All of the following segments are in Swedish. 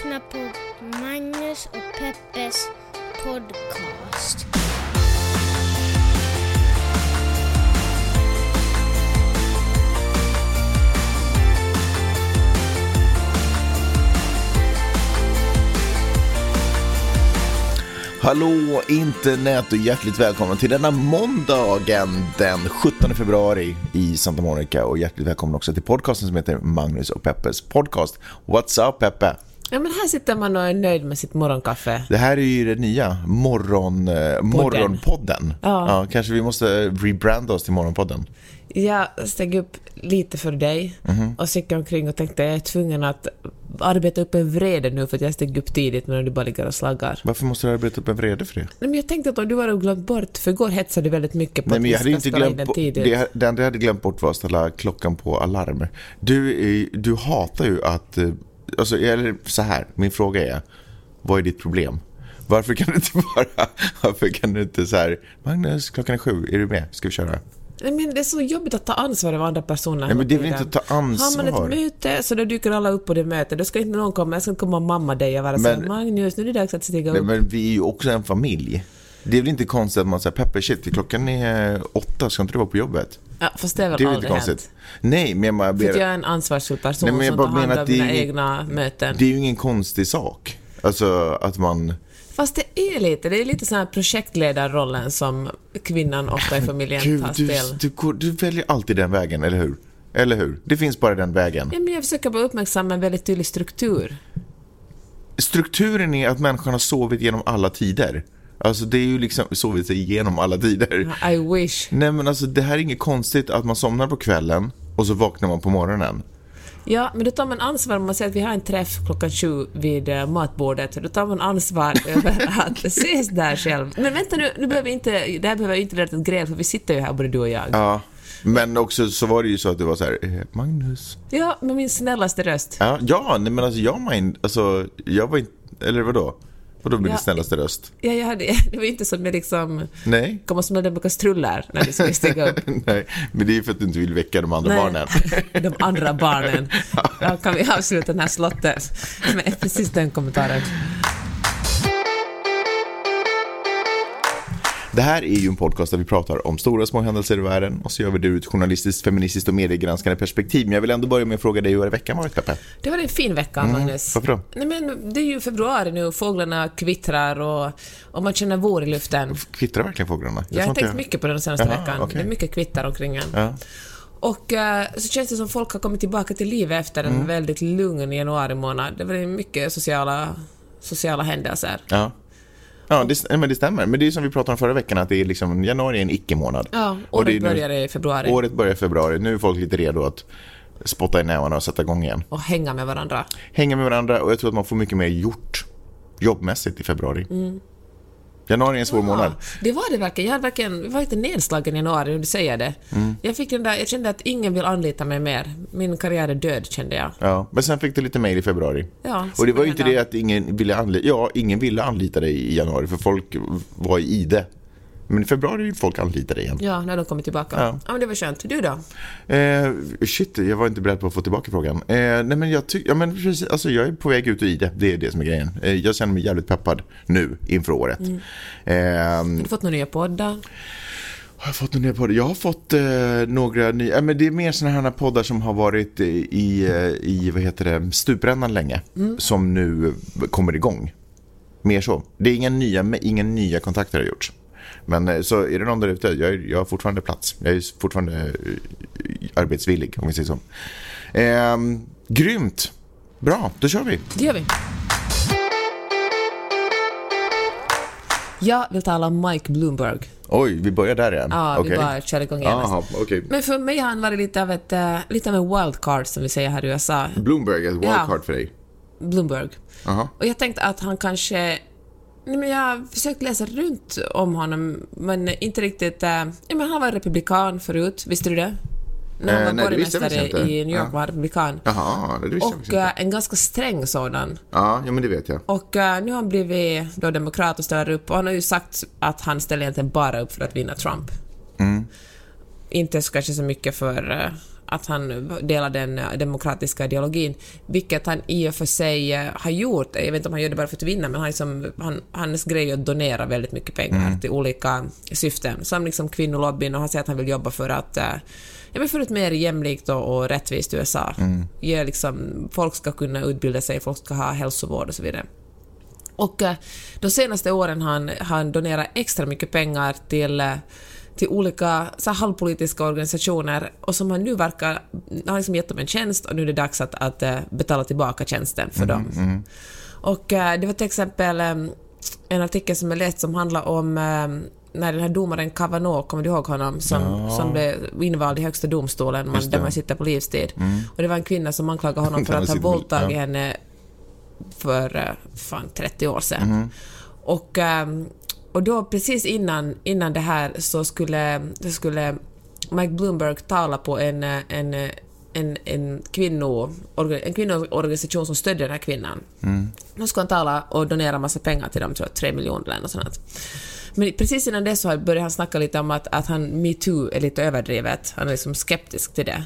lyssnar på Magnus och Peppes podcast. Hallå internet och hjärtligt välkomna till denna måndagen den 17 februari i Santa Monica och hjärtligt välkomna också till podcasten som heter Magnus och Peppes podcast. What's up Peppe? Ja, men här sitter man och är nöjd med sitt morgonkaffe. Det här är ju det nya, morgon, eh, morgonpodden. Ja. kanske vi måste rebranda oss till morgonpodden. Jag steg upp lite för dig Mhm. och så gick jag omkring och tänkte jag är tvungen att arbeta upp en vrede nu för att jag steg upp tidigt men du bara ligger och slaggar. Varför måste du arbeta upp en vrede för det? Nej, men jag tänkte att om du har glömt bort, för igår hetsade du väldigt mycket på Nej, att men jag hade inte glömt på, tidigt. det, det enda jag hade glömt bort var att ställa klockan på alarm. Du, du hatar ju att, eh, alltså, eller så här, min fråga är, vad är ditt problem? Varför kan du inte bara, varför kan du inte så här, Magnus, klockan är sju, är du med? Ska vi köra? Nej, men det är så jobbigt att ta ansvar över andra personer Nej, men det är väl inte att ta tiden. Har man ansvar. ett möte så då dyker alla upp på det mötet. Då ska inte någon komma, jag ska inte komma mamma dig och vara så här, Men- Magnus, nu är det dags att stiga Nej, upp. men vi är ju också en familj. Det är väl inte konstigt att man säger, Peppe, shit, klockan är åtta, ska inte du vara på jobbet? Ja, fast det är väl Det är aldrig konstigt? hänt. Nej, men jag bara För jag är en ansvarsfull person Nej, men jag som bara tar hand om mina ingen- egna möten. det är ju ingen konstig sak. Alltså att man... Fast det är lite, det är lite sån här projektledarrollen som kvinnan ofta i familjen Gud, tar du, spel. du, går- du väljer alltid den vägen, eller hur? Eller hur? Det finns bara den vägen. Ja, men jag försöker bara uppmärksamma en väldigt tydlig struktur. Strukturen är att människan har sovit genom alla tider. Alltså det är ju liksom sovit sig igenom alla tider. I wish. Nej men alltså det här är inget konstigt att man somnar på kvällen och så vaknar man på morgonen. Ja, men då tar man ansvar om man säger att vi har en träff klockan sju vid eh, matbordet. Då tar man ansvar över att ses där själv. Men vänta nu, nu behöver vi inte, det här behöver inte till ett gräl för vi sitter ju här både du och jag. Ja. Men också så var det ju så att det var så här, eh, Magnus. Ja, med min snällaste röst. Ja, ja nej, men alltså jag mind, alltså jag var inte, eller vadå? Vadå med Ja. din snällaste röst? Ja, jag hade, det var ju inte som jag liksom Nej. kom och smällde på kastrullar när du skulle stiga upp. Nej, men det är för att du inte vill väcka de andra barnen. de andra barnen. Ja, kan vi avsluta den här slottet med precis den kommentaren? Det här är ju en podcast där vi pratar om stora och små händelser i världen och så gör vi det ur ett journalistiskt, feministiskt och mediegranskande perspektiv. Men jag vill ändå börja med att fråga dig hur har veckan varit, Peppe? Det var en fin vecka, Magnus. varför då? Nej, men det är ju februari nu, fåglarna kvittrar och, och man känner vår i luften. Kvittrar verkligen fåglarna? Jag, har tror inte tänkt mycket på det den senaste Jaha, veckan. okej. Det är mycket kvitter omkring en. Ja. Och eh, så känns det som folk har kommit tillbaka till livet efter Mm. en väldigt lugn januari månad. Det var mycket sociala, sociala händelser. Ja. Ja, det, men det stämmer. Men det är som vi pratade om förra veckan, att det är liksom, januari är en icke-månad. Ja, Och det året börjar i februari. Året börjar i februari. Nu är folk lite redo att spotta i nävarna och sätta igång igen. Och hänga med varandra. Hänga med varandra och jag tror att man får mycket mer gjort jobbmässigt i februari. Januari är en svår månad. Ja, det var det verkligen. Jag hade verkligen var lite nedslagen i januari när du säger det. Mm. Jag, fick den där, jag kände att ingen vill anlita mig mer. Min karriär är död, kände jag. Ja, men sen fick du lite mail i februari. Ja, och det var ju inte det att ingen ville anlita, ja, ingen ville anlita dig i januari för folk var i ide. Men i februari vill folk anlita dig igen. Ja, när de kommer tillbaka. Ja. Ja. men det var skönt. Du då? Eh, shit, jag var inte beredd på att få tillbaka frågan. Eh, nej men jag tycker, ja men precis, alltså jag är på väg ut ur ide, det är det som är grejen. Eh, jag känner mig jävligt peppad nu inför året. Mm. Eh, Har du fått några nya poddar? Har jag fått några nya poddar? Jag har fått eh, några nya, äh, men det är mer sådana här poddar som har varit i, eh, i vad heter det, stuprännan länge. Som nu kommer igång. Mer så. Det är inga nya, inga nya kontakter har gjorts. Men eh, så är det någon där ute, jag, är- jag har fortfarande plats. Jag är fortfarande eh, arbetsvillig om vi säger så. Eh, grymt! Bra, då kör vi. Det gör vi. Jag vill tala om Mike Bloomberg. Oj, vi börjar där igen. Ja, vi bara kör igång igen. Jaha, okej. Men för mig har han varit lite av ett, eh, lite av en wildcard som vi säger här i USA. Bloomberg, ett Ja. wildcard för dig. Bloomberg. Jaha. Och jag tänkte att han kanske... Nej, men jag har försökt läsa runt om honom, men inte riktigt... Äh, ja, men han var republikan förut, visste du det? När han Eh, var jag borgmästare i New York Ja. var republikan. Jaha, det visste jag Och inte. äh, en ganska sträng sådan. Ja, ja, men det vet jag. Och äh, nu har han blivit då demokrat och ställer upp, och han har ju sagt att han ställer egentligen bara upp för att vinna Trump. Mm. Inte så kanske så mycket för äh, att han delar den eh, demokratiska ideologin, vilket han i och för sig eh, har gjort. Jag vet inte om han gör det bara för att vinna, men han liksom, han, hans grej är att donera väldigt mycket pengar Mm. till olika syften, som liksom kvinnolobbyn, och han säger att han vill jobba för att eh, Ja, men för ett mer jämlikt och, och rättvist USA. Mm. Ge liksom, folk ska kunna utbilda sig, folk ska ha hälsovård och så vidare. Och de senaste åren har han, han donerat extra mycket pengar till, till olika så halvpolitiska organisationer och som han nu verkar... Har liksom gett dem en tjänst och nu är det dags att, att eh, betala tillbaka tjänsten för dem. Och eh, det var till exempel eh, en artikel som jag läst som handlar om när den här domaren Kavanaugh, kommer du ihåg honom, som, som blev invald i högsta domstolen, man, där man sitter på livstid. Och det var en kvinna som anklagade honom för att ha våldtagit ja. henne för fan 30 år sedan. Mhm. Och, ehm, och då precis innan, innan det här så skulle, det skulle Mike Bloomberg tala på en, en, en, en, kvinno, en kvinnoorganisation som stödjer den här kvinnan. Då skulle han tala och donera massa pengar till dem, tror jag, tre miljoner eller något sånt. Men precis innan det så började han snacka lite om att, att han metoo är lite överdrivet. Han är liksom skeptisk till det.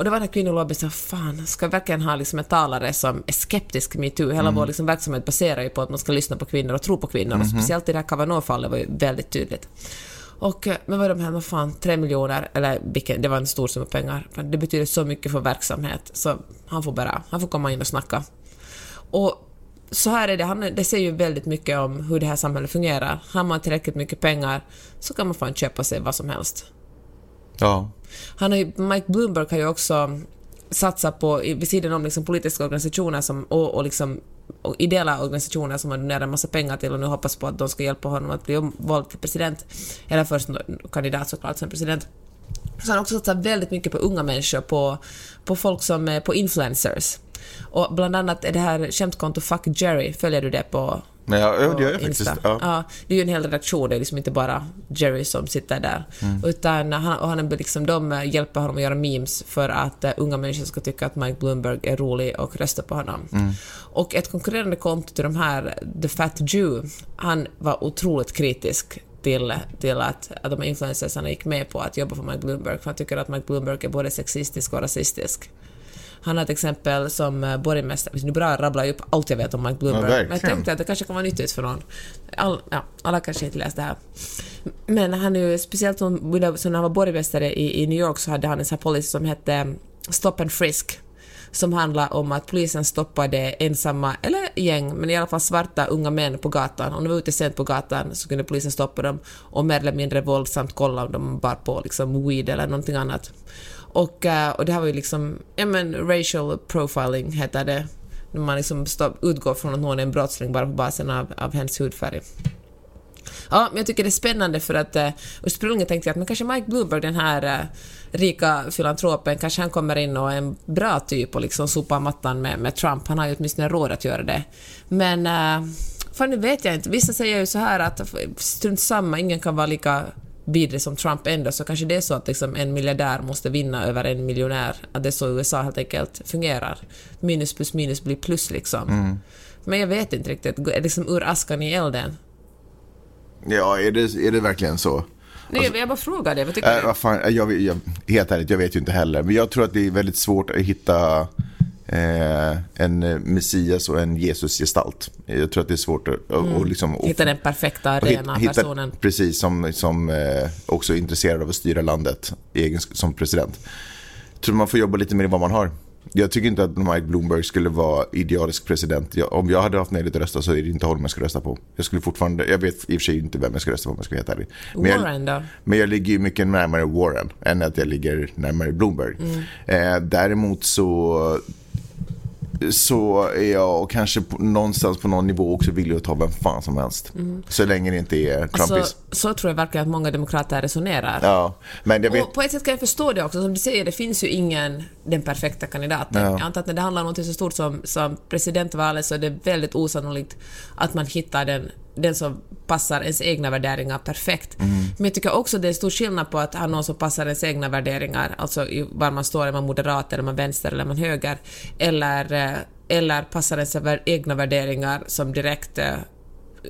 Och då var den här kvinnolobbyn så fan, ska vi verkligen ha liksom en talare som är skeptisk metoo? Hela vår liksom verksamhet baserar ju på att man ska lyssna på kvinnor och tro på kvinnor. Och speciellt i det här Kavanaugh-fallet var ju väldigt tydligt. Och, eh, men vad de här, vad fan, tre miljoner, eller vilken, det var en stor summa pengar. Det betyder så mycket för verksamhet, så han får bara, han får komma in och snacka. Och så här är det, han, det säger ju väldigt mycket om hur det här samhället fungerar. Har man tillräckligt mycket pengar så kan man fan köpa sig vad som helst. Ja. Han har ju, Mike Bloomberg har ju också satsat på, vid sidan om liksom politiska organisationer som, och, och, liksom, och ideella organisationer som han donerar en massa pengar till och nu hoppas på att de ska hjälpa honom att bli vald till president, eller först kandidat såklart, sen president. Så han har också satsat väldigt mycket på unga människor, på, på folk som är på influencers. Och bland annat är det här skämtkonto Fuck Jerry, följer du det på Nej, ja, det gör jag Insta. faktiskt. Ja. Ja, det är ju en hel redaktion, det är liksom inte bara Jerry som sitter där. Mm. Utan han, och han liksom, de hjälper honom att göra memes för att uh, unga människor ska tycka att Mike Bloomberg är rolig och rösta på honom. Mm. Och ett konkurrerande konto till de här, The Fat Jew, han var otroligt kritisk till, till att, att de här influencersarna gick med på att jobba för Mike Bloomberg, för han tycker att Mike Bloomberg är både sexistisk och rasistisk. Han har ett exempel som eh, borgmästare, nu bara rabblar jag upp allt jag vet om Mike Bloomberg, men jag tänkte att det kanske kan vara nyttigt för någon. All, ja, alla kanske inte läst det här. Men han är ju, speciellt som, som när han var borgmästare i, i New York så hade han en sån här policy som hette eh, Stop and Frisk som handlar om att polisen stoppade ensamma, eller gäng, men i alla fall svarta unga män på gatan. Om de var ute sent på gatan så kunde polisen stoppa dem och mer eller mindre våldsamt kolla om de bar på liksom weed eller någonting annat. Och, eh, och det här var ju liksom, ja men racial profiling heter det. När man liksom utgår från att någon är en brottsling bara på basen av, av hens hudfärg. Ja, men jag tycker det är spännande för att uh, ursprungligen tänkte jag att men kanske Mike Bloomberg, den här uh, rika filantropen, kanske han kommer in och är en bra typ och liksom sopar mattan med, med Trump. Han har ju åtminstone råd att göra det. Men uh, för nu vet jag inte. Vissa säger ju så här att strunt samma, ingen kan vara lika vidrig som Trump ändå, så kanske det är så att liksom en miljardär måste vinna över en miljonär. Att det är så USA helt enkelt fungerar. Minus plus minus blir plus liksom. Men jag vet inte riktigt. Liksom ur askan i elden? Ja, är det, är det verkligen så? Nej, jag bara frågar det. Vad tycker Äh, du? vad fan, jag, jag, helt ärligt, jag vet ju inte heller. Men jag tror att det är väldigt svårt att hitta en eh, Messias och en Jesus-gestalt. Jag tror att det är svårt att, att- att liksom... att- Hitta den perfekta, och hit- rena hitta- personen. Precis, som, som eh, också är intresserad av att styra landet som president. Jag tror man får jobba lite med vad man har. Jag tycker inte att Mike Bloomberg skulle vara idealisk president. Jag, om jag hade haft möjlighet att rösta så är det inte honom jag ska rösta på. Jag skulle fortfarande, jag vet i och för sig inte vem jag ska rösta på om jag ska vara helt ärlig. Men jag, Warren då? men jag ligger ju mycket närmare Warren än att jag ligger närmare Bloomberg. Mm. Eh, däremot så, så är jag kanske på, någonstans på någon nivå också villig att ta vem fan som helst. Så länge det inte är Trumpis. Alltså, så tror jag verkligen att många demokrater resonerar. ja, men jag vet... Och på ett sätt kan jag förstå det också. Som du säger, det finns ju ingen den perfekta kandidaten. Ja. Jag antar att när det handlar om något så stort som, som presidentvalet så är det väldigt osannolikt att man hittar den, den som passar ens egna värderingar perfekt. Men jag tycker också det är stor skillnad på att ha någon som passar ens egna värderingar, alltså i var man står, är man moderat, eller man vänster eller man höger, eller, eh, eller passar ens egna värderingar som direkt eh,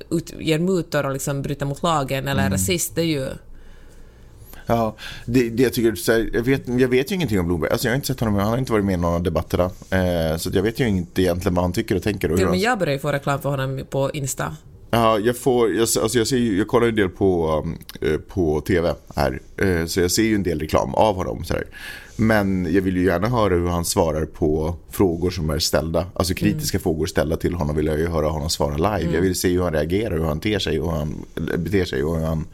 ut, ger mutor och liksom bryter mot lagen, eller är rasist, det är ju... Ja, det, det jag tycker, här, jag, vet, jag vet ju ingenting om Bloomberg. Alltså jag har inte sett honom, han har inte varit med i någon av debatterna. Eh, så jag vet ju inte egentligen vad han tycker och tänker. Och Till och med jag börjar ju få reklam för honom på Insta. Ja, jag får, jag, alltså jag, ser, ju- jag kollar ju en del på, um, eh, på TV här. Eh, så jag ser ju en del reklam av honom. Så här. Men jag vill ju gärna höra hur han svarar på frågor som är ställda. Alltså kritiska frågor ställda till honom vill jag ju höra honom svara live. Jag vill se hur han reagerar, hur han ter sig och hur han eller beter sig och hur han,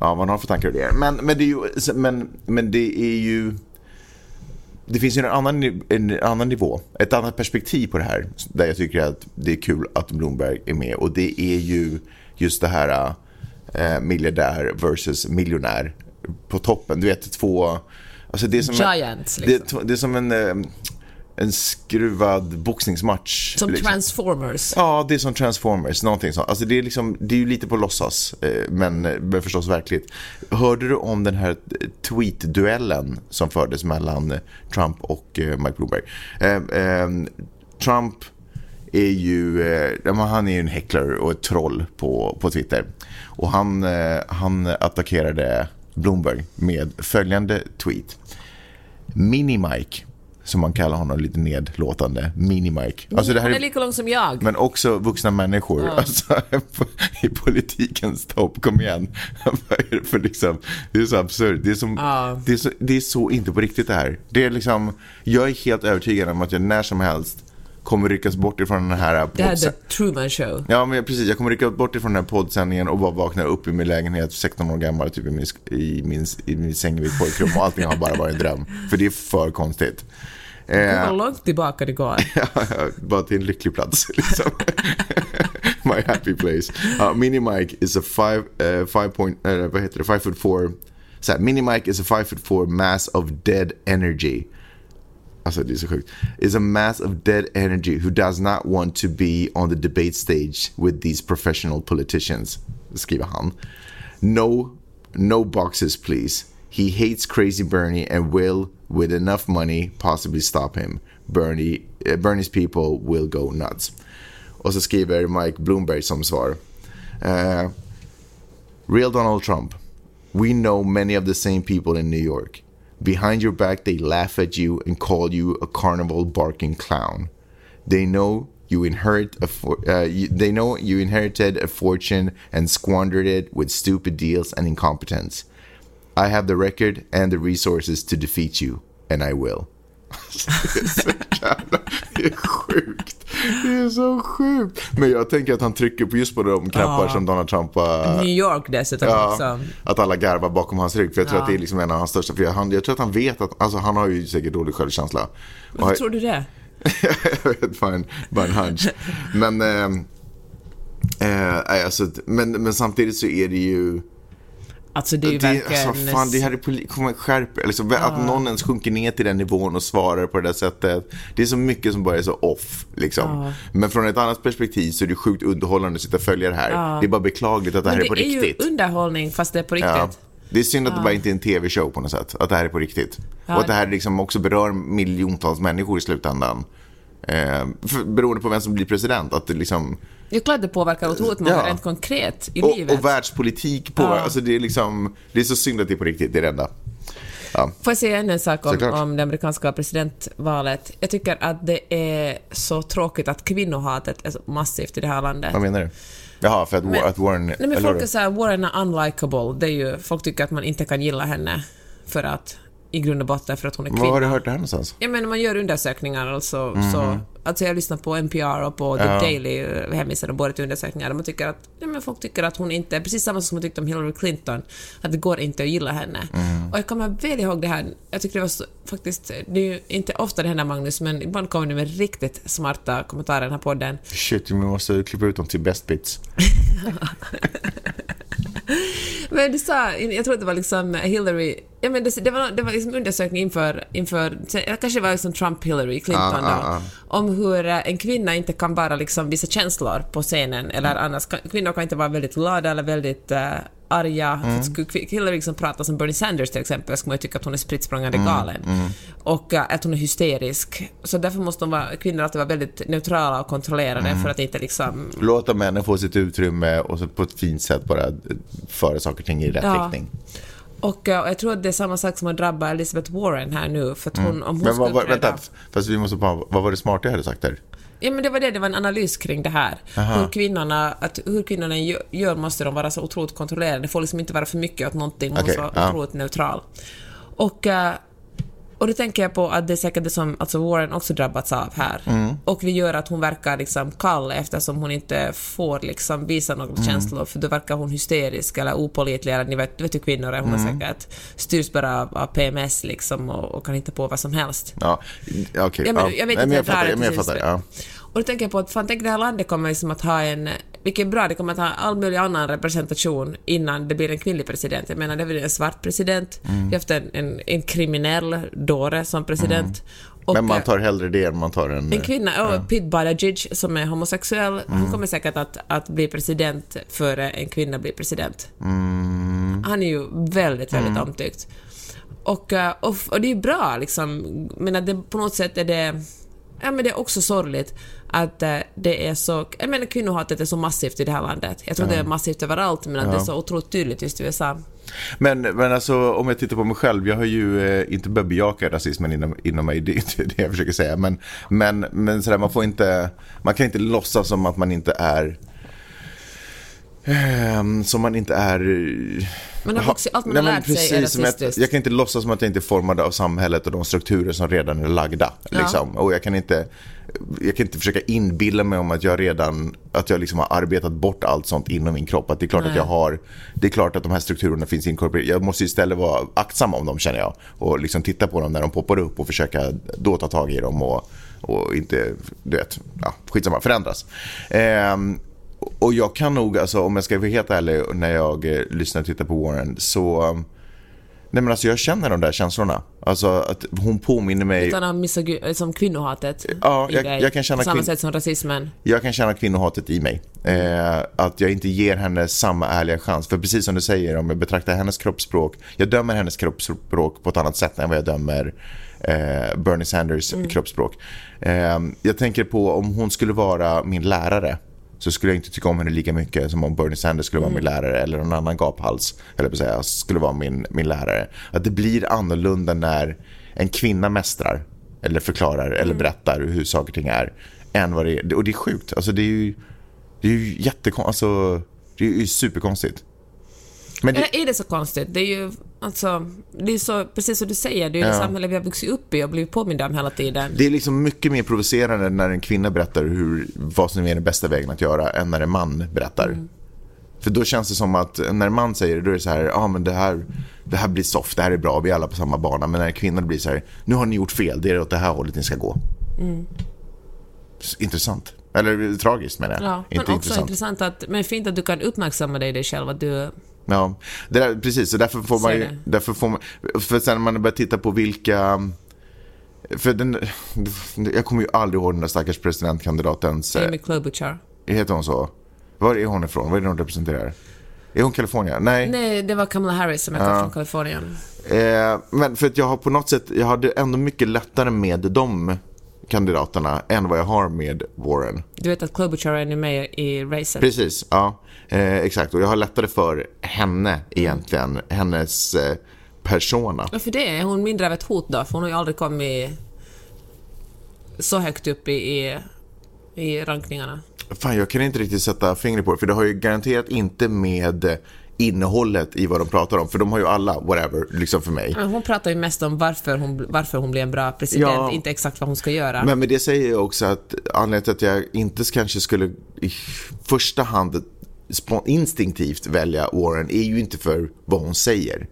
ja, vad han har för tankar och idéer. Men, men, det är ju, men, men det är ju det finns ju en annan, en annan nivå, ett annat perspektiv på det här där jag tycker att det är kul att Bloomberg är med och det är ju just det här eh, miljardär versus miljonär på toppen. Du vet två, alltså det är som Giants, en, liksom. det, det är som en, eh, en skruvad boxningsmatch. Som liksom. Transformers. Ja, det är som Transformers, någonting sånt. Alltså det är, liksom, det är ju lite på låtsas, eh, men, men förstås verkligt. Hörde du om den här tweet-duellen som fördes mellan eh, Trump och eh, Mike Bloomberg? Eh, eh, Trump är ju, eh, han är ju en häckler och ett troll på, på Twitter. Och han, eh, han attackerade Bloomberg med följande tweet. Mini-Mike, som man kallar honom lite nedlåtande, Mini-Mike. Alltså det här Han är är lika lång som jag. men också vuxna människor alltså, i politikens topp. Kom igen. Är för liksom, det är så absurt. Det är, som, Ja. det, är så, det är så inte på riktigt det här. Det är liksom, jag är helt övertygad om att jag när som helst kommer ryckas bort ifrån den här Det här är The Truman Show. Ja, men precis. Jag kommer rycka bort ifrån den här poddsändningen och bara vakna upp i min lägenhet 16 år gammal typ i min, i min, i min säng i mitt pojkrum och allting har bara varit en dröm. För det är för konstigt. Det Eh, var långt tillbaka det går. Ja, bara till en lycklig plats liksom. My happy place. Uh, Mini Mike is a five, uh, five point, uh, vad heter det, five foot four. Så här, Mini Mike is a five foot four mass of dead energy. Så sjukt. Is a mass of dead energy who does not want to be on the debate stage with these professional politicians. Skriver han. No, no boxes please. He hates crazy Bernie and will, with enough money, possibly stop him. Bernie, eh, Bernie's people will go nuts. Och så skriver Mike Bloomberg som svar. Eh, Real Donald Trump. We know many of the same people in New York. Behind your back, they laugh at you and call you a carnival barking clown. They know you inherit a for- uh, you, they know you inherited a fortune and squandered it with stupid deals and incompetence. I have the record and the resources to defeat you, and I will. Det är så jävla, det är sjukt. Det är så sjukt. Men jag tänker att han trycker på just på de knappar som Donald Trump har New York dessutom Ja, också. att alla garvar bakom hans rygg. För jag tror att det är liksom en av hans största. För han, jag tror att han vet att, alltså han har ju säkert dålig självkänsla. Varför har- tror du det? jag vet bara bara en hunch. Men, eh, eh, alltså, men, men samtidigt så är det ju... Alltså det är ju Det, verkligen... alltså, fan, det här är poli- kommer skärp, liksom, Att någon ens sjunker ner till den nivån och svarar på det där sättet. Det är så mycket som bara är så off. Liksom. Men från ett annat perspektiv så är det sjukt underhållande att sitta och följa det här. Det är bara beklagligt att det här Men är på det är riktigt. ju underhållning fast det är på riktigt. Ja. Det är synd att det bara inte är en tv-show på något sätt. Att det här är på riktigt. Och att det här liksom också berör miljontals människor i slutändan. Eh, för, beroende på vem som blir president. Att det liksom, Det är klart det påverkar otroligt många Ja. rent konkret i och, livet. och världspolitik på, alltså det är liksom, det är så synd att det är på riktigt, det är det enda. Får jag säga ännu en sak om, Såklart. om det amerikanska presidentvalet? Jag tycker att det är så tråkigt att kvinnohatet är så massivt i det här landet. Vad menar du? Jaha, för att, Men- att Warren... Nej men folk är såhär, Warren är unlikable. Det är ju, folk tycker att man inte kan gilla henne för att, i grund och botten för att hon är Var har du kvinna. hört det här någonstans? Ja men man gör undersökningar alltså, så, alltså jag lyssnar på NPR och på The. Ja. Daily, hänvisar de båda till undersökningar, man tycker att, ja men folk tycker att hon inte, precis samma som man tyckte om Hillary Clinton, att det går inte att gilla henne. Mhm. Och jag kommer väl ihåg det här, jag tycker det var så, faktiskt, det är ju inte ofta det händer Magnus, men ibland kommer du med riktigt smarta kommentarer i den här podden. Shit, vi måste klippa ut dem till best bits. Men du sa, jag tror att det var liksom Hillary, ja men det, det var, det var liksom undersökning inför, inför kanske var liksom Trump, Hillary, Clinton Ah, ah, ah. om hur eh, en kvinna inte kan bara liksom visa känslor på scenen, eller Mm. annars, kvinnor kan inte vara väldigt glada eller väldigt uh, arga. Mm. Hillary liksom prata som Bernie Sanders till exempel, skulle man ju tycka att hon är spritt språngande Mm, galen. Och eh, att hon är hysterisk. Så därför måste vara, kvinnor alltid vara väldigt neutrala och kontrollerade Mm. för att inte liksom Låta männen få sitt utrymme och så på ett fint sätt bara föra saker och ting i rätt Ja. riktning. Och eh, jag tror att det är samma sak som har drabbat Elizabeth Warren här nu. För hon, om hon Mm. Men vad, uppträda- vänta, fast vi måste bara, vad var det smarta jag hade sagt där? Ja, men det var det, det var en analys kring det här. Hur kvinnorna, att hur kvinnorna gö- gör måste de vara så otroligt kontrollerade. Det får liksom inte vara för mycket åt någonting, man Okej, måste vara ja. otroligt neutral. Och, eh, och då tänker jag på att det är säkert det som alltså Warren också drabbats av här. Mm. Och det gör att hon verkar liksom kall eftersom hon inte får liksom visa några Mm. känslor, för då verkar hon hysterisk eller opålitlig. Eller ni vet, vet hur kvinnor är, hon Mm. är säkert styrs bara av, av PMS liksom och, och kan hitta på vad som helst. Ja, ja, okej. Ja, men, ja. jag vet Nej, inte, men jag jag fattar, jag till fattar, ja. Och då tänker jag på att fan, tänk det här landet kommer liksom att ha en, vilket är bra, det kommer att ha all möjlig annan representation innan det blir en kvinnlig president. Jag menar, det väl en svart president, Mm. vi har haft en, en, en kriminell dåre som president. Och, Men man eh, tar hellre det än man tar en... en kvinna, ja. Pete Buttigieg, som är homosexuell, Mm. han kommer säkert att, att bli president före en kvinna blir president. Mm. Han är ju väldigt, väldigt omtyckt. Och, eh, och, och det är bra liksom, men det, på något sätt är det Ja, men det är också sorgligt att eh, det är så... Jag menar kvinnohatet är så massivt i det här landet. Jag tror det är massivt överallt, men att det är så otroligt tydligt just i USA. Men, men alltså om jag tittar på mig själv, jag har ju eh, inte börjat bejaka rasismen inom, inom mig, det är inte det jag försöker säga. Men, men, men sådär, man får inte, man kan inte låtsas som att man inte är, som man inte är... Har Ha- vuxit, allt man Nej, har men lärt sig är precis, men rasistiskt. jag, jag kan inte låtsas som att jag inte är formad av samhället och de strukturer som redan är lagda. Liksom. Och jag kan inte jag kan inte försöka inbilla mig om att jag redan att jag liksom har arbetat bort allt sånt inom min kropp. Att det är klart Nej. att jag har Det är klart att de här strukturerna finns inkorporerade. Jag måste istället vara aktsam om dem känner jag. Och liksom titta på dem när de poppar upp och försöka då ta tag i dem och, och inte, du vet, ja, skitsamma, förändras. Ehm, och jag kan nog, alltså, om jag ska vara helt ärlig, när jag eh, lyssnar och tittar på Warren så Nej men alltså jag känner de där känslorna. Alltså att hon påminner mig Utan att misogy- som kvinnohatet Ja, i jag- dig, jag kan känna På samma kvin- sätt som rasismen. Jag kan känna kvinnohatet i mig. Eh, att jag inte ger henne samma ärliga chans. För precis som du säger, om jag betraktar hennes kroppsspråk. Jag dömer hennes kroppsspråk på ett annat sätt än vad jag dömer eh, Bernie Sanders kroppsspråk. Eh, jag tänker på om hon skulle vara min lärare. Så skulle jag inte tycka om henne lika mycket som om Bernie Sanders skulle vara min lärare. Eller någon annan gaphals, eller på säga, skulle vara min, min lärare. Att det blir annorlunda när en kvinna mästrar. Eller förklarar eller berättar hur saker och ting är. Än vad det är. Och det är sjukt. Alltså det är ju, det är ju jättekonstigt. Alltså, det är ju superkonstigt. Men det, är det så konstigt? Det är ju alltså, det är så, precis som du säger, det är ju det Ja. samhälle vi har vuxit upp i och blivit påminda om hela tiden. det är liksom mycket mer provocerande när en kvinna berättar hur, vad som är den bästa vägen att göra än när en man berättar. För då känns det som att när en man säger det, då är det så här, ja ah, men det här, det här blir soft, det här är bra, vi är alla på samma bana. Men när en kvinna blir så här, nu har ni gjort fel, det är åt det här hållet ni ska gå. S- Intressant. Eller tragiskt menar jag. Ja, men Inte också intressant att, men fint att du kan uppmärksamma dig, dig själv, att du... Ja, det där, precis. Så därför får man ju, därför får man, för sen när man börjar titta på vilka, för den, jag kommer ju aldrig ihåg den där stackars presidentkandidatens, eh, Amy Klobuchar. heter hon så? Var är hon ifrån? Vad är det hon representerar? Är hon Kalifornien? Nej. Nej, det var Kamala Harris som är från Kalifornien. Eh, men för att jag har på något sätt, jag hade ändå mycket lättare med de kandidaterna än vad jag har med Warren. Du vet att Klobuchar är nu med i racet. Precis, ja. Eh, exakt, och jag har lättare för henne egentligen, hennes eh, persona. Varför det? Är hon mindre av ett hot då? För hon har ju aldrig kommit så högt upp i, i, i rankningarna. Fan, jag kan inte riktigt sätta fingret på det, för det har ju garanterat inte med innehållet i vad de pratar om, för de har ju alla, whatever, liksom för mig. Hon pratar ju mest om varför hon, varför hon blir en bra president, Ja. inte exakt vad hon ska göra. Men med det säger jag också att anledningen till att jag inte kanske skulle i första hand instinktivt välja Warren är ju inte för vad hon säger.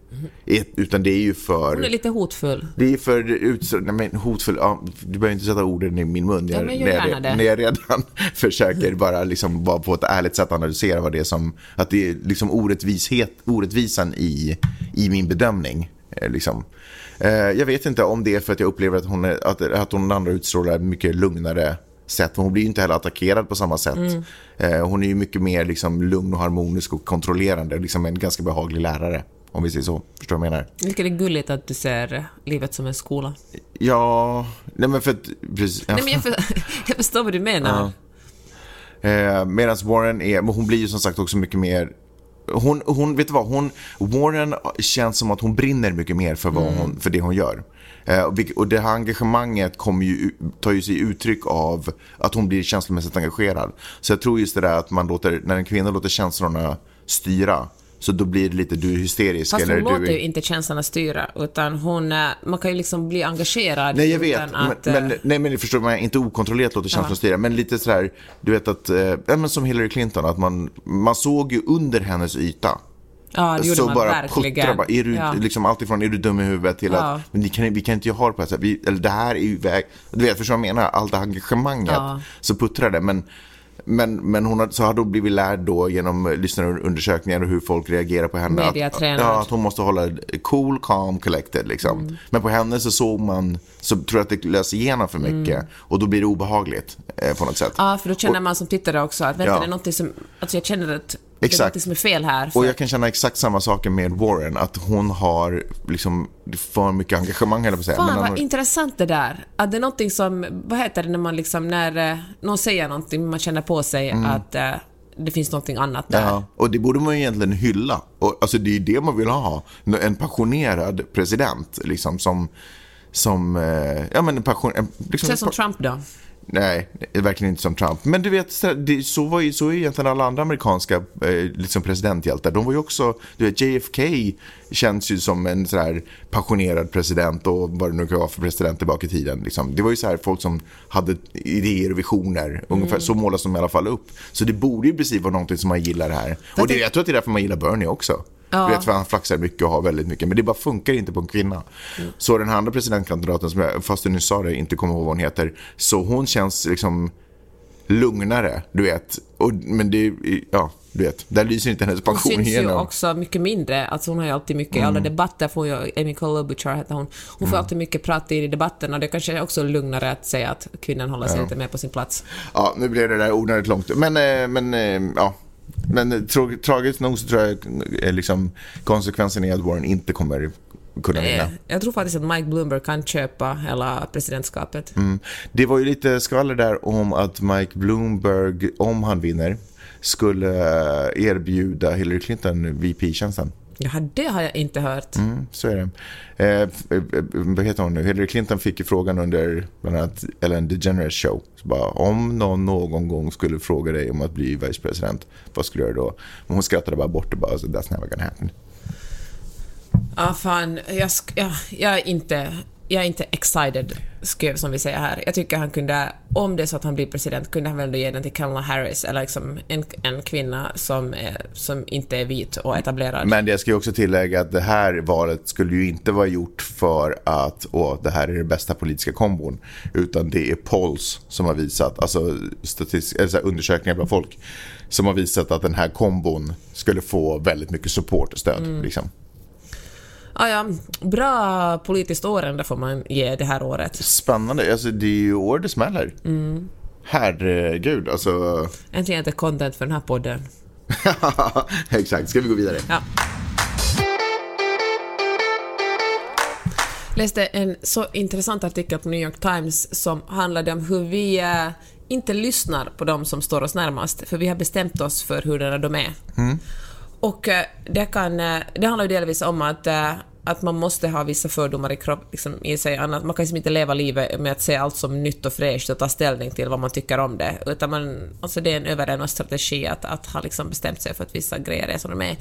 Utan det är ju för... Hon är lite hotfull. Det är för ut, nej men hotfull, ja, du behöver inte sätta orden i min mun. Ja, Jag, gör när, jag, gärna det. när jag redan försöker bara, liksom, bara på ett ärligt sätt analysera vad det är som, att det är liksom orättvishet, orättvisan i, i min bedömning. eh, Liksom. Eh, jag vet inte om det är för att jag upplever att hon, är, att, att hon andra utstrålar mycket lugnare sätt. Hon blir ju inte heller attackerad på samma sätt. Mm. Eh, hon är ju mycket mer liksom, lugn och harmonisk och kontrollerande. Liksom en ganska behaglig lärare. Om vi säger så. Förstår du vad jag menar? Jag tycker det är gulligt att du ser livet som en skola. Ja, nej men för att... Precis, ja. Nej, men jag, för, jag förstår vad du menar. Eh, Medan Warren är, men hon blir ju som sagt också mycket mer hon, hon, vet du vad, hon, Warren känns som att hon brinner mycket mer för, vad hon, för det hon gör. Eh, och det här engagemanget kommer ju, tar ju sig uttryck av att hon blir känslomässigt engagerad. Så jag tror just det där att man låter, när en kvinna låter känslorna styra, så då blir det lite du är hysterisk. Fast hon eller låter du ju inte känslorna styra, utan hon, eh, man kan ju liksom bli engagerad Nej, jag vet. att... eh, men, men, nej, men förstår man inte okontrollerat låter känslorna styra. Men lite sådär, du vet att, eh, men som Hillary Clinton, att man, man såg ju under hennes yta. ja, det gjorde så man bara verkligen. puttra, bara, är du, ja. liksom alltifrån är du dum i huvudet till Ja. att men vi kan, vi kan inte ha det på det här sättet. Vi, eller det här är ju väg, du vet, förstår vad jag menar? Allt det här engagemanget Ja. så puttrar det. Men, men, men hon har, så har då blivit lärd då genom lyssnarundersökningar och hur folk reagerar på henne. Att, ja, att hon måste hålla cool, calm, collected liksom. Mm. Men på henne så såg man, så tror jag att det löser igenom för mycket. Mm. Och då blir det obehagligt eh, på något sätt. Ja, för då känner man som tittare också att vänta, Ja. det är någonting som... Alltså jag känner att det är Exakt. som är fel här. För, Och jag kan känna exakt samma saker med Warren, att hon har liksom för mycket engagemang, eller på säga. Fan Men vad hon, intressant det där. Att det är någonting som, vad heter det när man liksom, när eh, någon säger någonting, man känner på sig att eh, det finns någonting annat där. Mm. ja, och det borde man ju egentligen hylla. Och, alltså det är ju det man vill ha. En passionerad president, liksom som, som, eh, ja men en passion, liksom, Så som Trump då. Nej, verkligen inte som Trump. Men du vet, så- var ju, så är ju egentligen alla andra amerikanska eh, liksom presidenthjältar. De var ju också, du vet, JFK känns ju som en så här passionerad president och vad det nu kan vara för president tillbaka i tiden. Liksom. Det var ju så här folk som hade idéer och visioner. Ungefär så målas de i alla fall upp. Så det borde ju precis vara någonting som man gillar här. Och det, jag tror att det är därför man gillar Bernie också. Ja. Du vet, för han flaxar mycket och har väldigt mycket. Men det bara funkar inte på en kvinna. Så den här andra presidentkandidaten, som jag, fast du nu sa det, inte kommer ihåg vad hon heter. Så hon känns liksom lugnare, du vet. Och, men det, ja, du vet. Där lyser inte hennes Hon passion syns ju igenom. också mycket mindre. Alltså hon har ju alltid mycket, i alla debatter får ju, Amy Klobuchar heter hon, hon får alltid mycket prat i debatten och det kanske är också lugnare att säga att kvinnan håller sig lite mer på sin plats. Ja, nu blev det där onödigt långt. Men, eh, men eh, ja. Men eh, tra tragiskt nog så tror jag liksom, konsekvensen är att Warren inte kommer kunna vinna. Eh, Jag tror faktiskt att Mike Bloomberg kan köpa hela presidentskapet. Mm. Det var ju lite skvaller där om att Mike Bloomberg, om han vinner, skulle eh, erbjuda Hillary Clinton VP-tjänsten. Ja, det har jag inte hört. Mm, så är det. Eh, eh, eh, vad heter hon nu? Hillary Clinton fick ju frågan under bland annat Ellen DeGeneres show. Bara, om någon någon gång skulle fråga dig om att bli vicepresident, vad skulle du göra då? Men hon skrattade bara bort och bara, that's never gonna happen. Ja, fan, jag, sk- ja, jag är inte... Jag är inte excited, skrev som vi säger här. Jag tycker han kunde, om det är så att han blir president, kunde han väl ge den till Kamala Harris, eller liksom en, en kvinna som, är, som inte är vit och etablerad. Men jag ska ju också tillägga att det här valet skulle ju inte vara gjort för att åh, det här är den bästa politiska kombon. Utan det är polls som har visat, alltså statistik, eller så här, undersökningar bland folk, som har visat att den här kombon skulle få väldigt mycket support och stöd. Liksom. Ah, ja, bra politiskt år ändå får man ge det här året. Spännande, alltså det är ju år det smäller. Herregud, alltså. Äntligen lite content för den här podden. Exakt, ska vi gå vidare? Ja. läste en så intressant artikel på New York Times som handlade om hur vi eh, inte lyssnar på de som står oss närmast, för vi har bestämt oss för hurdana de är. Och eh, det, kan, eh, det handlar ju delvis om att, eh, att man måste ha vissa fördomar i, kropp, liksom, i sig, annat, man kan liksom inte leva livet med att se allt som nytt och fräscht och ta ställning till vad man tycker om det, utan man, alltså det är en överlevnad strategi att, att ha liksom bestämt sig för att vissa grejer är som de är.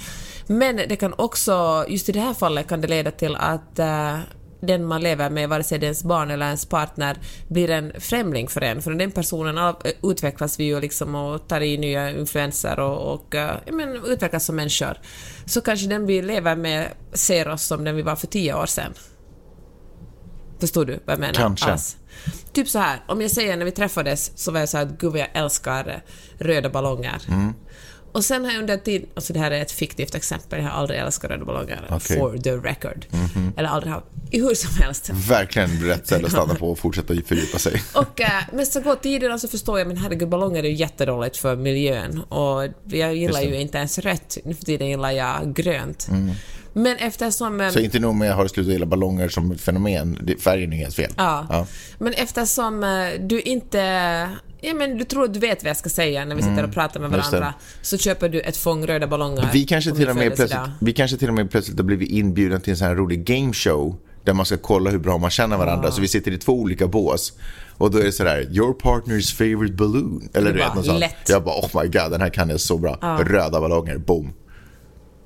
Men det kan också, just i det här fallet kan det leda till att eh, den man lever med, vare sig det är ens barn eller ens partner, blir en främling för en. För den personen all- utvecklas vi ju liksom och tar i nya influenser och, och eh, men, utvecklas som människor. Så kanske den vi lever med ser oss som den vi var för tio år sedan. Förstår du vad jag menar? Kanske. Alls. Typ så här, om jag säger när vi träffades så var jag så här att gud vad jag älskar eh, röda ballonger. Mm. Och sen har jag under tid, alltså det här är ett fiktivt exempel, jag har aldrig älskat ballonger, Okej. for the record. Mhm. Eller aldrig har, hur som helst. Verkligen rätt ställe att stanna på och fortsätta fördjupa sig. Och, eh, men så går tiden och så förstår jag, men herregud, ballonger är ju jättedåligt för miljön och jag gillar ju inte ens rött, nu för tiden gillar jag grönt. Men eftersom... eh, Så inte nog med att jag har slutat gilla ballonger som fenomen, färgen är helt fel. Ja. Ja. Men eftersom eh, du inte... Ja, men du tror att du vet vad jag ska säga när vi sitter och pratar med Mm. just det. varandra, så köper du ett fång röda ballonger. Vi kanske, till och med plötsligt, vi kanske till och med plötsligt har blivit inbjudna till en sån här rolig gameshow där man ska kolla hur bra man känner varandra. Så vi sitter i två olika bås. Och då är det sådär, your partner's favorite balloon. Eller du vet något sånt. lätt. Jag bara, oh my god, den här kan jag så bra. Röda ballonger, boom.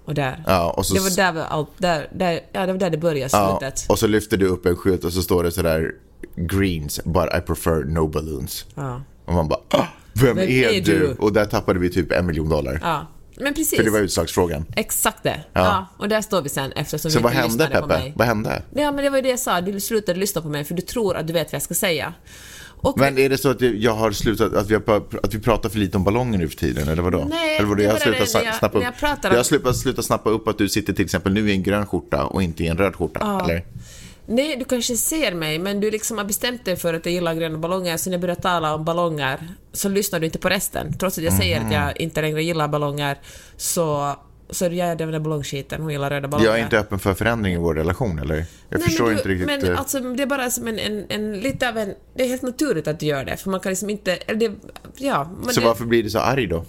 Och där. Ja, och så, Det var där, vi allt, där, där, ja, det var där det började, ja, slutet. och så lyfter du upp en skylt och så står det sådär, greens, but I prefer no balloons. Ja. Och man bara, ah, vem, Vem är, är du? Och där tappade vi typ en miljon dollar. ja. Men precis. För det var utslagsfrågan. Exakt det. Ja. Och där står vi sen eftersom Så vi inte hände lyssnade på Peppe? mig. Vad hände? Ja, men det var ju det jag sa. Du slutade lyssna på mig för du tror att du vet vad jag ska säga. Och Men är det så att jag har slutat, att vi, har, att vi pratar för lite om ballonger nu för tiden, eller vadå? Nej, eller vadå? Jag har slutat det jag- snappa upp, jag jag har slutat, slutat snappa upp att du sitter till exempel nu i en grön skjorta och inte i en röd skjorta, eller? Nej, du kanske ser mig, men du liksom har bestämt dig för att jag gillar gröna ballonger, så när jag börjar tala om ballonger så lyssnar du inte på resten. Trots att jag säger att Mhm. jag inte längre gillar ballonger, så, så är det jag den där ballongskiten, hon gillar röda ballonger. Jag är inte öppen för förändring i vår relation, eller? Jag Nej, förstår du, inte riktigt. Men eh, alltså, det är bara som en, en, en, lite av en... Det är helt naturligt att du gör det, för man kan liksom inte... Eller det, ja, så det, varför blir du så arg då?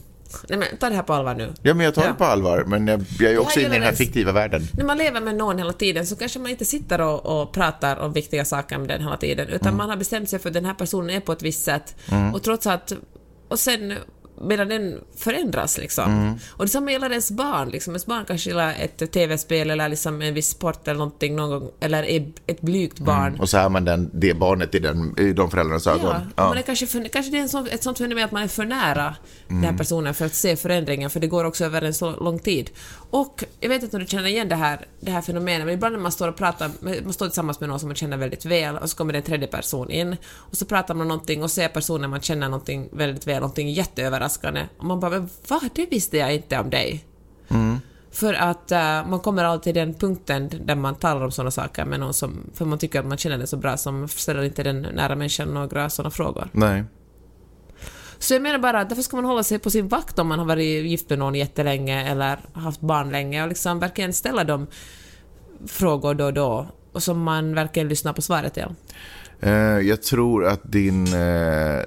Nej men ta det här på allvar nu. Ja, men jag tar Ja. det på allvar, men jag, jag är också inne i den här det- fiktiva världen. När man lever med någon hela tiden så kanske man inte sitter och, och pratar om viktiga saker med den hela tiden, utan Mm. man har bestämt sig för att den här personen är på ett visst sätt. Och trots att... Och sen medan den förändras liksom. Mm. Och detsamma gäller ens barn. Liksom. Ens barn kanske gillar ett TV-spel eller liksom en viss sport eller någonting någon gång, eller är ett blygt barn. Och så är man den, det barnet i, den, i de föräldrarnas ögon. Ja, Ja. Man är kanske, för, kanske det är sån, ett sånt fenomen att man är för nära den Mm. här personen för att se förändringen, för det går också över en så lång tid. Och jag vet inte om du känner igen det här, det här fenomenet, men ibland när man står och pratar, man står tillsammans med någon som man känner väldigt väl, och så kommer det en tredje person in, och så pratar man någonting och ser personen man känner någonting väldigt väl, någonting jätteöverraskande, och man bara va, det visste jag inte om dig. För att eh, man kommer alltid till den punkten där man talar om sådana saker med någon som, för man tycker att man känner den så bra, som ställer inte den nära människan några sådana frågor. Nej. Så jag menar bara därför ska man hålla sig på sin vakt om man har varit gift med någon jättelänge eller haft barn länge och liksom verkligen ställa de frågor då och då och som man verkligen lyssnar på svaret till. Eh, jag tror att din, eh,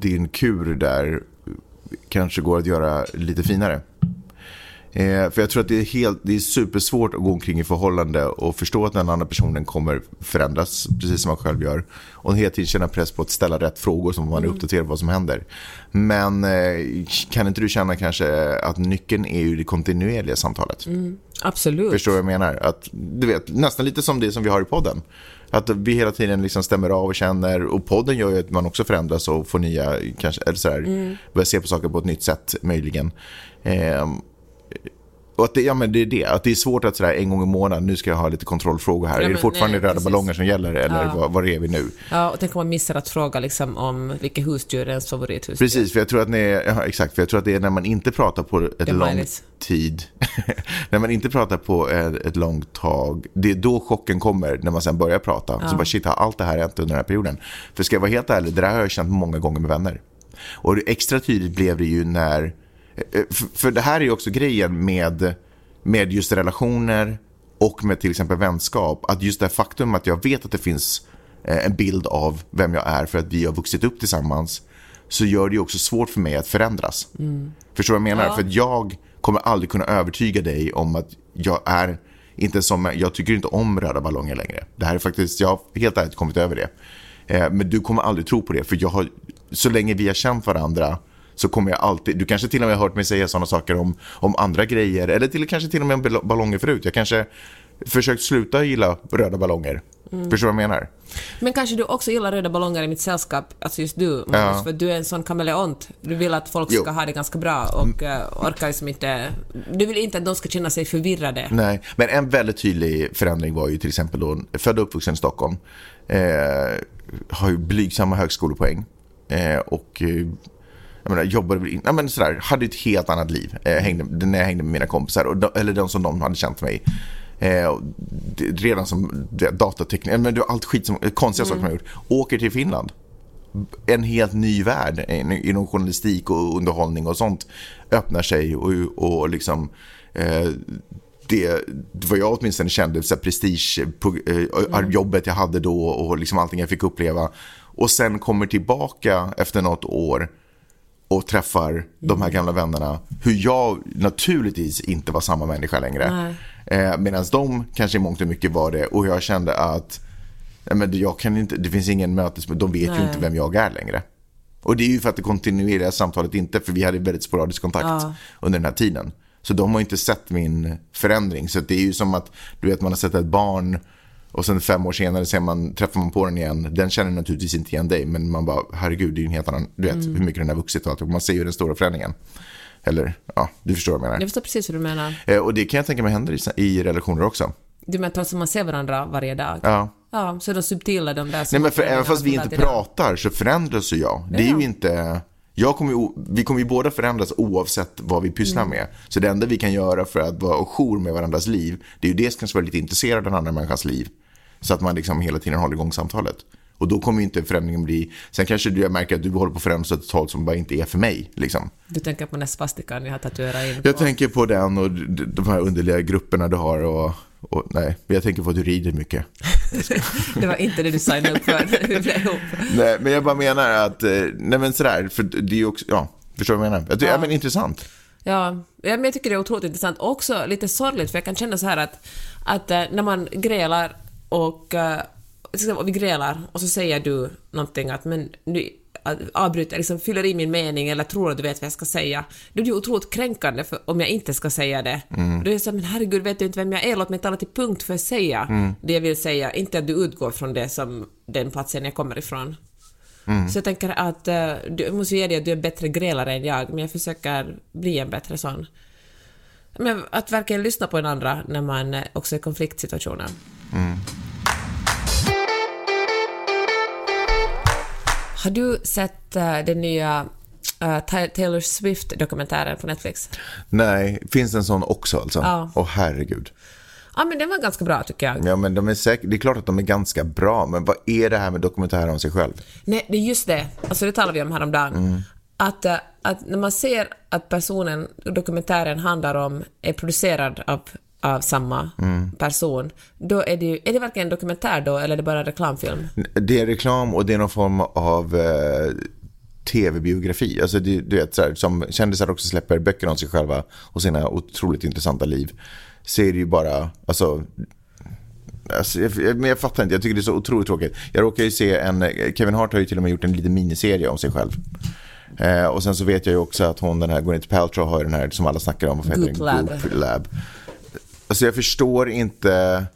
din kur där kanske går att göra lite finare. Eh, för jag tror att det är, helt, det är supersvårt att gå omkring i förhållande och förstå att den andra personen kommer förändras, precis som man själv gör. Och hela tiden känna press på att ställa rätt frågor som man är uppdaterad på vad som händer. Men eh, kan inte du känna kanske att nyckeln är ju det kontinuerliga samtalet? Absolut. Förstår du vad jag menar? Att, du vet, nästan lite som det som vi har i podden. Att vi hela tiden liksom stämmer av och känner. Och podden gör ju att man också förändras och får nya, kanske, eller sådär, Mm. börjar se på saker på ett nytt sätt möjligen. Ehm, och att det, ja, men det är det, att det är svårt att sådär en gång i månaden, nu ska jag ha lite kontrollfrågor här. Ja, är det fortfarande nej, röda precis. ballonger som gäller eller Ja. vad, vad är vi nu? Ja, och tänk om man missar att fråga liksom om vilket husdjur är ens favorithusdjur. Precis, för jag tror att ni, ja, exakt, för jag tror att det är när man inte pratar på ett långt tid, när man inte pratar på ett, ett långt tag, det är då chocken kommer när man sen börjar prata. Så bara shit, har allt det här hänt under den här perioden? För ska jag vara helt ärlig, det där har jag känt många gånger med vänner. Och extra tydligt blev det ju när, för, för det här är ju också grejen med, med just relationer och med till exempel vänskap, att just det faktum att jag vet att det finns eh, en bild av vem jag är för att vi har vuxit upp tillsammans så gör det ju också svårt för mig att förändras. Förstår du vad jag menar? För att jag kommer aldrig kunna övertyga dig om att jag är inte som, jag tycker inte om röda ballonger längre. Det här är faktiskt, jag har helt ärligt kommit över det. Eh, men du kommer aldrig tro på det, för jag har, så länge vi har känt varandra så kommer jag alltid, du kanske till och med har hört mig säga sådana saker om, om andra grejer, eller till, kanske till och med om ball- ballonger förut. Jag kanske försökt sluta gilla röda ballonger. Förstår du vad jag menar? Men kanske du också gillar röda ballonger i mitt sällskap, alltså just du, Magnus, Ja. för du är en sån kameleont. Du vill att folk Jo. ska ha det ganska bra och uh, orkar liksom inte... Du vill inte att de ska känna sig förvirrade. Nej, men en väldigt tydlig förändring var ju till exempel då, född och uppvuxen i Stockholm, eh, har ju blygsamma högskolepoäng eh, och eh, jag menar, jobbade, ja, men sådär, hade ett helt annat liv eh, hängde, när jag hängde med mina kompisar, och de, eller de som de hade känt mig. Eh, redan som datatekniker, men det var allt skit som, konstiga saker man gjort. Åker till Finland en helt ny värld in- inom journalistik och underhållning och sånt öppnar sig och, och liksom eh, det, vad jag åtminstone kände, så här, prestige, eh, jobbet jag hade då och liksom allting jag fick uppleva. Och sen kommer tillbaka efter något år och träffar de här gamla vännerna. Hur jag naturligtvis inte var samma människa längre. Eh, Medan de kanske i mångt och mycket var det. Och jag kände att men jag kan inte, det finns ingen mötes, de vet Nej. ju inte vem jag är längre. Och det är ju för att det kontinuerliga samtalet inte, för vi hade väldigt sporadisk kontakt Ja. under den här tiden. Så de har inte sett min förändring. Så det är ju som att, du vet, man har sett ett barn och sen fem år senare ser man, träffar man på den igen. Den känner naturligtvis inte igen dig, men man bara, herregud, det är ju en helt annan, du vet, Mm. hur mycket den har vuxit och allt. Man ser ju den stora förändringen. Eller, ja, du förstår vad jag menar. Jag förstår precis vad du menar. Eh, Och det kan jag tänka mig händer i, i relationer också. Du menar trots att man ser varandra varje dag? Ja. Ja, så är de subtila de där Nej men för även fast vi inte pratar så förändras ju jag. Det är Ja. ju inte... Jag kommer ju, vi kommer ju båda förändras oavsett vad vi pysslar Mm. med. Så det enda vi kan göra för att vara jour med varandras liv, det är ju dels kanske vara lite intresserad av den andra människans liv. Så att man liksom hela tiden håller igång samtalet. Och då kommer ju inte förändringen bli... Sen kanske du jag märker att du håller på att ett håll som bara inte är för mig. Liksom. Du tänker på den där svastikan jag har tatuerat in Jag på. tänker på den och de här underliga grupperna du har och... och nej, jag tänker på att du rider mycket. Det var inte det du signade upp för när vi blev ihop. Nej, men jag bara menar att, eh, nej men sådär, för det är ju också, ja, förstår du vad jag menar? Jag tycker, ja. men intressant. Ja, men jag tycker det är otroligt intressant. Och också lite sorgligt, för jag kan känna så här att, att eh, när man grälar och, eh, och vi grälar och så säger du någonting att men nu avbryter, liksom fyller i min mening eller tror att du vet vad jag ska säga, då är det ju otroligt kränkande för, om jag inte ska säga det. Då är det så men herregud, vet du inte vem jag är? Låt mig tala till punkt för att säga det jag vill säga, inte att du utgår från det som den platsen jag kommer ifrån. Så jag tänker att uh, du jag måste ge dig att du är en bättre grälare än jag, men jag försöker bli en bättre sån. Men att verkligen lyssna på en andra när man eh, också är i konfliktsituationer. Har du sett eh, den nya eh, Ta- Taylor Swift-dokumentären på Netflix? Nej, finns det en sån också alltså? Ja. Åh herregud. Ja, men den var ganska bra tycker jag. Ja, men de är säkert, det är klart att de är ganska bra, men vad är det här med dokumentärer om sig själv? Nej, det är just det. Alltså det talade vi om häromdagen. Att, eh, att när man ser att personen dokumentären handlar om är producerad av, av samma person, då är det ju, är det verkligen en dokumentär då, eller är det bara reklamfilm? Det är reklam och det är någon form av eh, tv-biografi. Alltså det, du vet, så här, som kändisar också släpper böcker om sig själva och sina otroligt intressanta liv. Så är det ju bara, alltså Alltså, jag, jag- men jag fattar inte, jag tycker det är så otroligt tråkigt. Jag råkar ju se en, Kevin Hart har ju till och med gjort en liten miniserie om sig själv. Eh, och sen så vet jag ju också att hon, den här Gwyneth Paltrow har ju den här som alla snackar om. Vad heter Goop? Lab. Goop Lab. Alltså jag förstår inte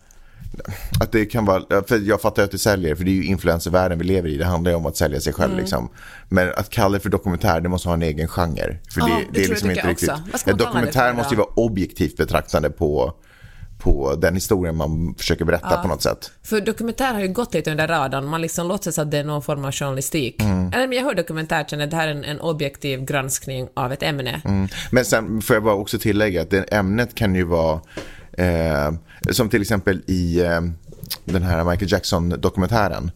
att det kan vara, för jag fattar att det säljer, för det är ju influencervärlden vi lever i. Det handlar ju om att sälja sig själv liksom. Men att kalla det för dokumentär, det måste ha en egen genre. För Ja, det, det det tror är liksom inte riktigt. En det dokumentär måste ju vara objektivt betraktande på, på den historien man försöker berätta på något sätt. För dokumentär har ju gått lite under radarn, man liksom låtsas att det är någon form av journalistik. Eller men jag hör dokumentär, känner att det här är en, en objektiv granskning av ett ämne. Mm. Men sen får jag bara också tillägga att det ämnet kan ju vara eh, som till exempel i eh, den här Michael Jackson-dokumentären.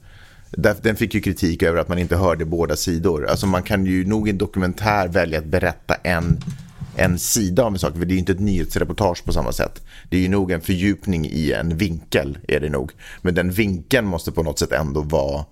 Den fick ju kritik över att man inte hörde båda sidor. Alltså man kan ju nog i en dokumentär välja att berätta en, en sida av en sak. För det är ju inte ett nyhetsreportage på samma sätt. Det är ju nog en fördjupning i en vinkel. är det nog. Men den vinkeln måste på något sätt ändå vara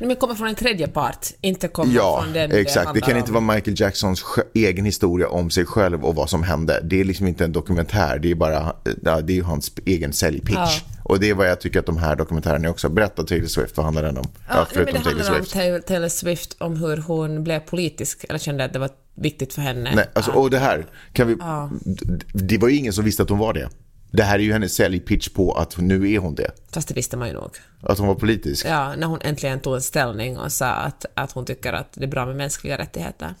men kommer från en tredje part, inte komma Ja, från den exakt. Det handlar kan inte om. vara Michael Jacksons egen historia om sig själv och vad som hände. Det är liksom inte en dokumentär, det är bara ja, det är hans egen säljpitch. Ja. Och det är vad jag tycker att de här dokumentärerna är också. Berätta Taylor Swift, vad handlar den om? Ja, nej, men det handlar om Taylor, Taylor Swift, om hur hon blev politisk, eller kände att det var viktigt för henne. Nej, alltså, och det här, kan vi, d- det var ju ingen som visste att hon var det. Det här är ju hennes säljpitch på att nu är hon det. Fast det visste man ju nog. Att hon var politisk. Ja, när hon äntligen tog en ställning och sa att, att hon tycker att det är bra med mänskliga rättigheter.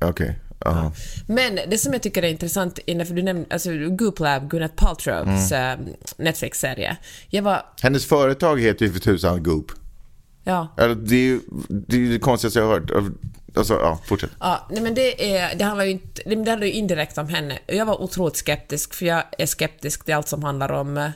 Okej. ja. Men det som jag tycker är intressant, för du nämnde alltså, Goop Lab, Gwyneth Paltrows Mm. eh, Netflix-serie. Jag var... Hennes företag heter ju för tusan Goop. Ja. Det är ju det, är det konstigaste jag har hört. Alltså, ja, fortsätt. Ja, nej men det, är, det handlar ju inte, det handlar ju indirekt om henne. Jag var otroligt skeptisk, för jag är skeptisk till allt som handlar om eh,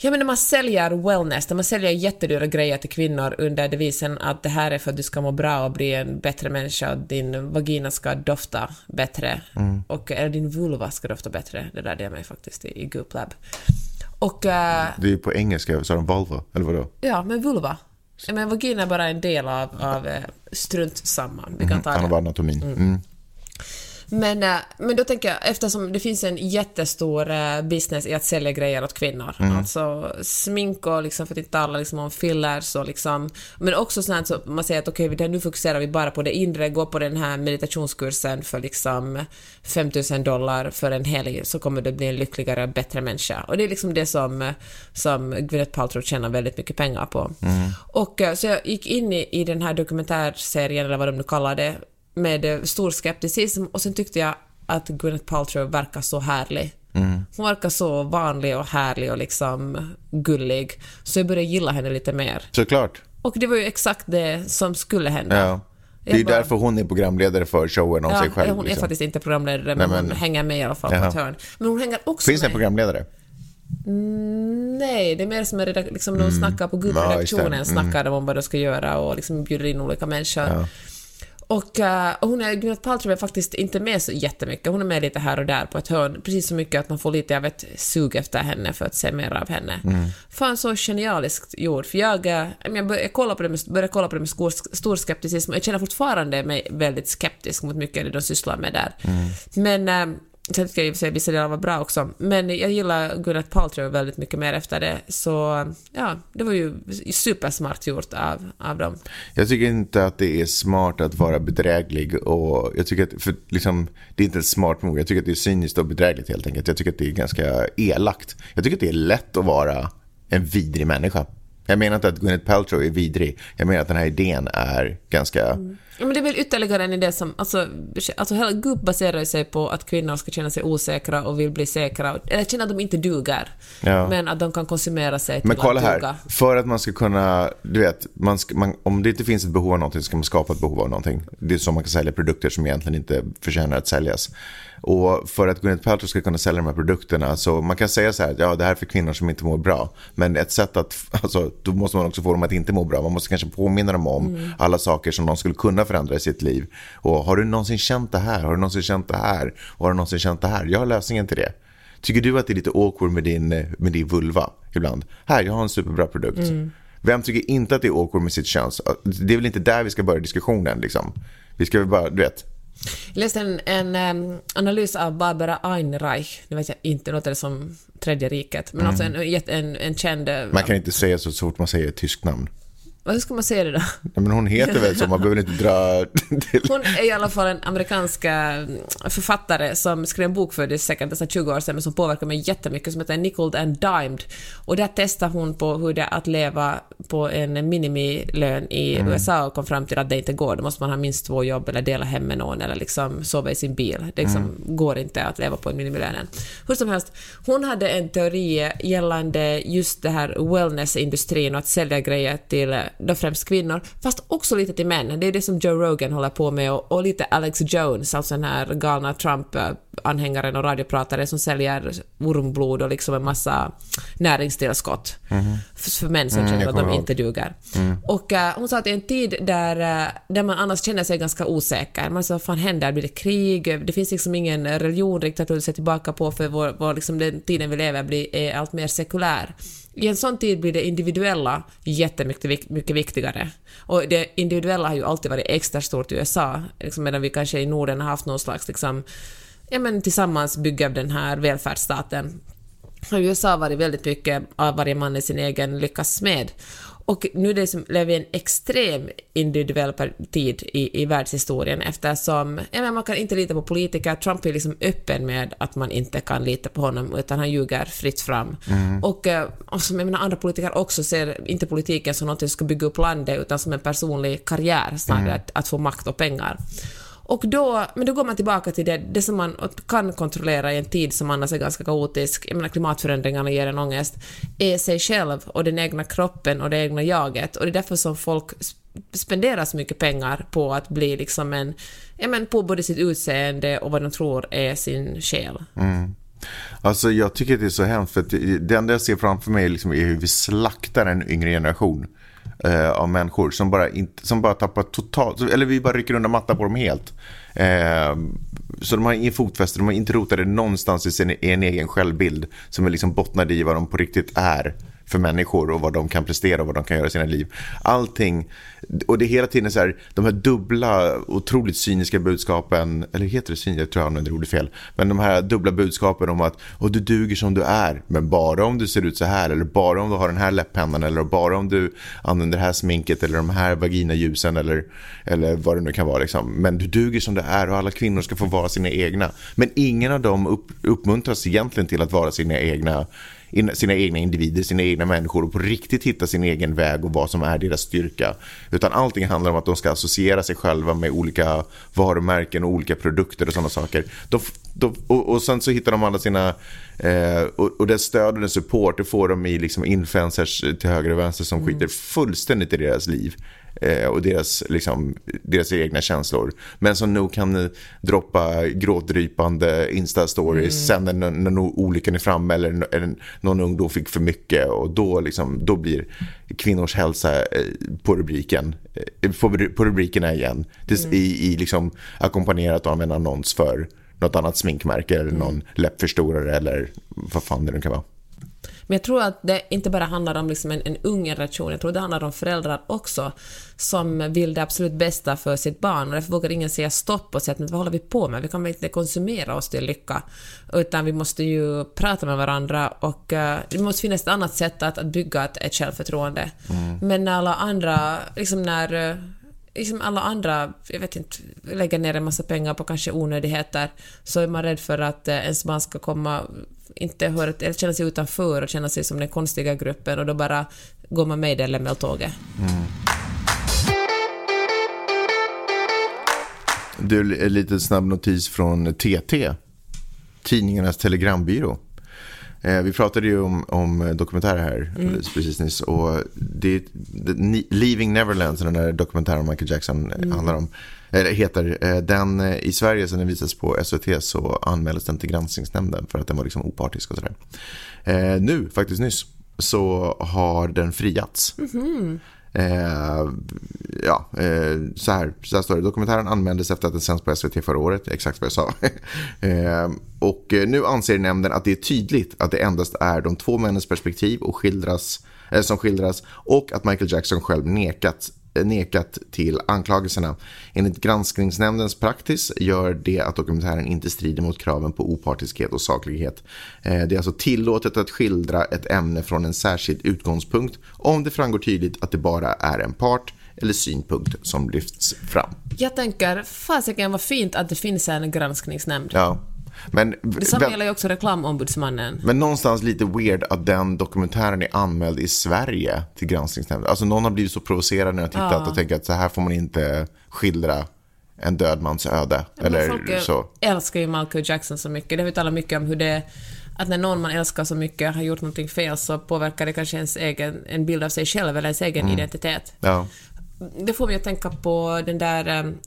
Ja, men när man säljer wellness, när man säljer jättedyra grejer till kvinnor under devisen att det här är för att du ska må bra och bli en bättre människa, och din vagina ska dofta bättre, och eller din vulva ska dofta bättre, det lärde jag mig faktiskt i, Goop Lab. Och, eh, Det är på engelska, sa de vulva? Eller vadå? ja, men vulva. Men vagina är bara en del av, av eh, strunt samma. Vi kan ta Han det. anatomin. Mm. Men, eh, men då tänker jag, eftersom det finns en jättestor eh, business i att sälja grejer åt kvinnor, alltså smink och liksom, för att inte tala liksom om fillers och liksom, men också sånt så man säger att okej, okay, nu fokuserar vi bara på det inre, gå på den här meditationskursen för liksom 5000 dollar för en helg så kommer du bli en lyckligare bättre människa. Och det är liksom det som, som Gwyneth Paltrow tjänar väldigt mycket pengar på. Och eh, så jag gick in i, i den här dokumentärserien, eller vad de nu kallar det, med eh, stor skepticism och sen tyckte jag att Gwyneth Paltrow verkar så härlig. Hon verkar så vanlig och härlig och liksom gullig. Så jag började gilla henne lite mer. Såklart. Och det var ju exakt det som skulle hända. Ja. Det är bara- därför hon är programledare för showen om Ja, sig själv. hon är liksom. faktiskt inte programledare, men, Nej, men- hon hänger med i alla fall Jaha. på ett hörn. Men hon hänger också Finns det en programledare? Nej, det är mer som redak- liksom de snackar på Mm. Ja, gubbredaktionen, Mm. snackar de om vad de ska göra och liksom bjuder in olika människor. Och, och hon är, Gwyneth Paltrow är faktiskt inte med så jättemycket, hon är med lite här och där på ett hörn, precis så mycket att man får lite av ett sug efter henne för att se mer av henne. Fan så genialiskt gjord, för jag, eh, jag, bör, jag kollar på det med, började kolla på det med stor, stor skepticism och jag känner fortfarande mig väldigt skeptisk mot mycket av det de sysslar med där. Men eh, Sen tycker jag i och för sig vissa delar var bra också, men jag gillar Gwyneth Paltrow väldigt mycket mer efter det, så ja, det var ju supersmart gjort av, av dem. Jag tycker inte att det är smart att vara bedräglig och jag tycker att, för liksom, det är inte ett smart move. Jag tycker att det är cyniskt och bedrägligt helt enkelt. Jag tycker att det är ganska elakt. Jag tycker att det är lätt att vara en vidrig människa. Jag menar inte att Gwyneth Paltrow är vidrig. Jag menar att den här idén är ganska... Ja, men det är väl ytterligare en idé som, alltså, alltså hela gubb baserar sig på att kvinnor ska känna sig osäkra och vill bli säkra, eller känna att de inte duger, Ja. men att de kan konsumera sig till Men kolla att här, duga. för att man ska kunna, du vet, man ska, man, om det inte finns ett behov av någonting så ska man skapa ett behov av någonting. Det är så man kan sälja produkter som egentligen inte förtjänar att säljas. Och för att Gwyneth Paltrow ska kunna sälja de här produkterna så man kan säga så här, ja det här är för kvinnor som inte mår bra. Men ett sätt att, alltså då måste man också få dem att inte må bra. Man måste kanske påminna dem om Mm. alla saker som de skulle kunna förändra i sitt liv. Och har du någonsin känt det här? Har du någonsin känt det här? Och har du någonsin känt det här? Jag har lösningen till det. Tycker du att det är lite awkward med din, med din vulva ibland? Här, jag har en superbra produkt. Mm. Vem tycker inte att det är awkward med sitt kön? Det är väl inte där vi ska börja diskussionen liksom. Vi ska väl bara, du vet. Jag läste en, en analys av Barbara Einreich, nu vet jag inte, låter det som Tredje riket, men alltså en, en, en känd... eh, Man kan inte säga så, så fort man säger ett tyskt namn. Hur ska man säga det då? Nej, men hon heter väl så, man behöver inte dra till... Hon är i alla fall en amerikansk eh, författare som skrev en bok för det säkert nästan 20 år sedan, men som påverkade mig jättemycket, som heter Nickled and Dimed. Och där testade hon på hur det är att leva på en minimilön i USA och kom fram till att det inte går. Då måste man ha minst två jobb eller dela hem med någon eller liksom sova i sin bil. Det liksom går inte att leva på en minimilön. Hur som helst, hon hade en teori gällande just det här wellnessindustrin och att sälja grejer till då främst kvinnor, fast också lite till män. Det är det som Joe Rogan håller på med och, och lite Alex Jones, alltså den här galna Trump-anhängaren och radiopratare som säljer ormblod och liksom en massa näringstillskott för, för män som Mm, känner att de inte duger. Och eh, hon sa att i en tid där, eh, där man annars känner sig ganska osäker, man sa vad fan händer, blir det krig, det finns liksom ingen religion riktigt att se tillbaka på för vår, vår, liksom den tiden vi lever blir, är allt mer sekulär. I en sån tid blir det individuella jättemycket mycket viktigare. Och det individuella har ju alltid varit extra stort i USA, liksom medan vi kanske i Norden har haft någon slags liksom, ja men tillsammans bygga den här välfärdsstaten har USA varit väldigt mycket av varje man i sin egen lyckas smed. Och nu lever vi i en extrem individuell tid i, i världshistorien eftersom ja, man kan inte lita på politiker. Trump är liksom öppen med att man inte kan lita på honom utan han ljuger fritt fram. Och, eh, och som jag menar, andra politiker också ser inte politiken som något som ska bygga upp landet utan som en personlig karriär snarare att, att få makt och pengar. Och då, men då går man tillbaka till det, det som man kan kontrollera i en tid som annars är ganska kaotisk, jag menar klimatförändringarna ger en ångest, är sig själv och den egna kroppen och det egna jaget. Och det är därför som folk spenderar så mycket pengar på att bli liksom en, ja men på både sitt utseende och vad de tror är sin själ. Mm. Alltså jag tycker att det är så hemskt för att det det enda jag ser framför mig liksom är hur vi slaktar en yngre generation eh, av människor som bara, inte, som bara tappar totalt, eller vi bara rycker undan mattan på dem helt. Eh, så de har ingen fotfäste, de har inte rotade någonstans i sin i en egen självbild som är liksom bottnade i vad de på riktigt är för människor och vad de kan prestera och vad de kan göra i sina liv. Allting, och det är hela tiden så här, de här dubbla, otroligt cyniska budskapen, eller heter det cyniska, jag tror jag använder ordet fel, men de här dubbla budskapen om att och du duger som du är, men bara om du ser ut så här, eller bara om du har den här läpppennan, eller bara om du använder det här sminket, eller de här vaginaljusen, eller, eller vad det nu kan vara. Liksom. Men du duger som du är och alla kvinnor ska få vara sina egna. Men ingen av dem upp, uppmuntras egentligen till att vara sina egna in- sina egna individer, sina egna människor och på riktigt hitta sin egen väg och vad som är deras styrka. Utan allting handlar om att de ska associera sig själva med olika varumärken och olika produkter och sådana saker. De, de, och, och sen så hittar de alla sina, eh, och, och det stöd och den support det får de i liksom influencers till höger och vänster som skiter fullständigt i deras liv och deras, liksom, deras egna känslor. Men som nog kan eh, droppa gråtdrypande Insta-stories sen när, när, när olyckan är framme eller, eller någon ung då fick för mycket och då, liksom, då blir kvinnors hälsa eh, på rubriken eh, på, på rubrikerna igen. Det, I, i liksom ackompanjerat av en annons för något annat sminkmärke eller någon läppförstorare eller vad fan det nu kan vara. Men jag tror att det inte bara handlar om liksom en, en ung generation, jag tror det handlar om föräldrar också som vill det absolut bästa för sitt barn och därför vågar ingen säga stopp och säga att men vad håller vi på med? Vi kan väl inte konsumera oss till lycka utan vi måste ju prata med varandra och uh, det måste finnas ett annat sätt att, att bygga ett, ett självförtroende. Men när alla andra, liksom när eh, liksom alla andra, jag vet inte, lägger ner en massa pengar på kanske onödigheter, så är man rädd för att eh, ens barn ska komma, inte höra, eller känna sig utanför och känna sig som den konstiga gruppen och då bara går man med i det lämmeltåget. Du, en liten snabb notis från TT, tidningarnas telegrambyrå. Eh, vi pratade ju om, om dokumentärer här alldeles precis nyss. Och det, det, Leaving Neverland, den där dokumentären om Michael Jackson eh, handlar om, eller heter, eh, den eh, i Sverige, sen den visas på SVT, så anmäldes den till granskningsnämnden för att den var liksom opartisk och sådär. Eh, nu, faktiskt nyss, så har den friats. Eh, ja, eh, så, här, så här står det. Dokumentären anmäldes efter att den sänds på SVT förra året. Exakt vad jag sa. eh, och eh, nu anser nämnden att det är tydligt att det endast är de två männens perspektiv och skildras, eh, som skildras och att Michael Jackson själv nekat eh, nekat till anklagelserna. Enligt granskningsnämndens praxis gör det att dokumentären inte strider mot kraven på opartiskhet och saklighet. Eh, Det är alltså tillåtet att skildra ett ämne från en särskild utgångspunkt om det framgår tydligt att det bara är en part eller synpunkt som lyfts fram. Jag tänker, fasiken vad fint att det finns en granskningsnämnd. Ja. Men, Detsamma gäller ju också reklamombudsmannen. men någonstans lite weird att den dokumentären är anmäld i Sverige till granskningsnämnden. Alltså någon har blivit så provocerad när jag tittat och tänkt att så här får man inte skildra en död mans öde. Eller Folk så. älskar ju Michael Jackson så mycket. Det har vi talat mycket om hur det att när någon man älskar så mycket har gjort någonting fel så påverkar det kanske ens egen, en bild av sig själv eller ens egen identitet. Ja. Det får mig att tänka på den där um,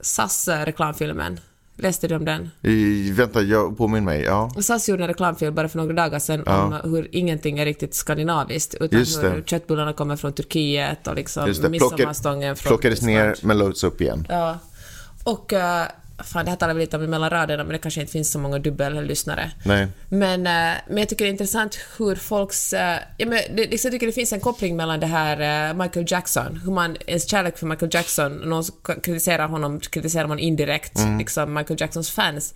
SAS-reklamfilmen. Läste du om den? I, vänta, jag påminn mig. Ja. SAS gjorde en reklamfilm bara för några dagar sedan om hur ingenting är riktigt skandinaviskt utan Just det. hur köttbullarna kommer från Turkiet och liksom det. Midsommarstången från plockades ner men loads upp igen. Ja. Och eh, fan, det här talar vi lite om mellan raderna men det kanske inte finns så många dubbellyssnare. Nej. Men, eh, men jag tycker det är intressant hur folks... eh, ja, men det, liksom, jag tycker det finns en koppling mellan det här eh, Michael Jackson, hur man, ens kärlek för Michael Jackson, någon kritiserar honom kritiserar man indirekt, liksom Michael Jacksons fans.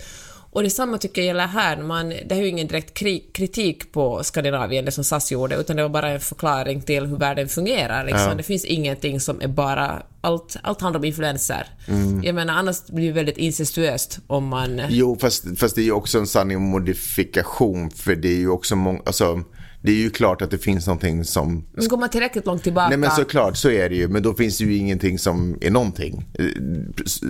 Och detsamma tycker jag gäller här. Man, det är ju ingen direkt kri- kritik på Skandinavien, det som SAS gjorde, utan det var bara en förklaring till hur världen fungerar. Liksom. Det finns ingenting som är bara... Allt, allt handlar om influenser. Jag menar, annars blir det väldigt incestuöst om man... Jo, fast, fast det är ju också en sanning med modifikation. För det är ju också många, alltså, det är ju klart att det finns någonting som Men går man tillräckligt långt tillbaka... Nej men såklart, så är det ju. Men då finns det ju ingenting som är någonting.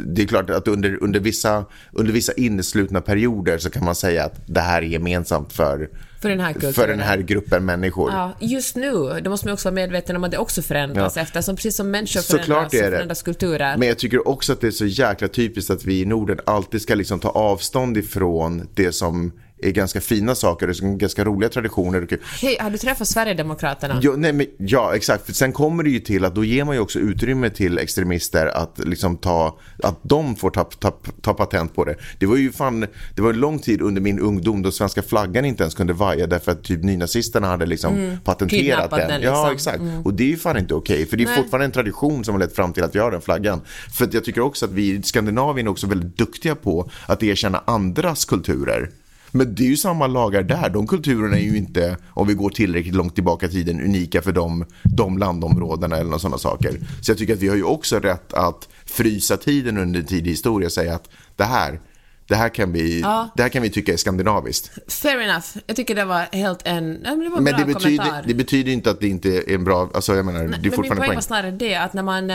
Det är klart att under, under, vissa, under vissa inneslutna perioder så kan man säga att det här är gemensamt för, För den här kulturen. för den här gruppen människor. Ja, just nu, då måste man också vara medveten om att det också förändras Ja. eftersom precis som människor förändras så förändras kulturer. Men jag tycker också att det är så jäkla typiskt att vi i Norden alltid ska liksom ta avstånd ifrån det som är ganska fina saker, det är ganska roliga traditioner. Hej, har du träffat Sverigedemokraterna? Ja, nej, men, ja, exakt. För sen kommer det ju till att då ger man ju också utrymme till extremister att liksom ta, att de får ta, ta, ta patent på det. Det var ju fan, det var en lång tid under min ungdom då svenska flaggan inte ens kunde vaja därför att typ nynazisterna hade liksom Mm. patenterat den. den, Ja, liksom. exakt. Och det är ju fan inte okej, för det är Nej. fortfarande en tradition som har lett fram till att vi har den flaggan. För jag tycker också att vi i Skandinavien är också väldigt duktiga på att erkänna andras kulturer. Men det är ju samma lagar där. De kulturerna är ju inte, om vi går tillräckligt långt tillbaka i tiden, unika för de, de landområdena eller några sådana saker. Så jag tycker att vi har ju också rätt att frysa tiden under tidig historia och säga att det här, det här kan vi, Ja. det här kan vi tycka är skandinaviskt. Fair enough. Jag tycker det var helt en... Nej, det var en Men bra det betyder, kommentar. det betyder inte att det inte är en bra, alltså jag menar, det är Men min fortfarande poäng poäng. var snarare det att när man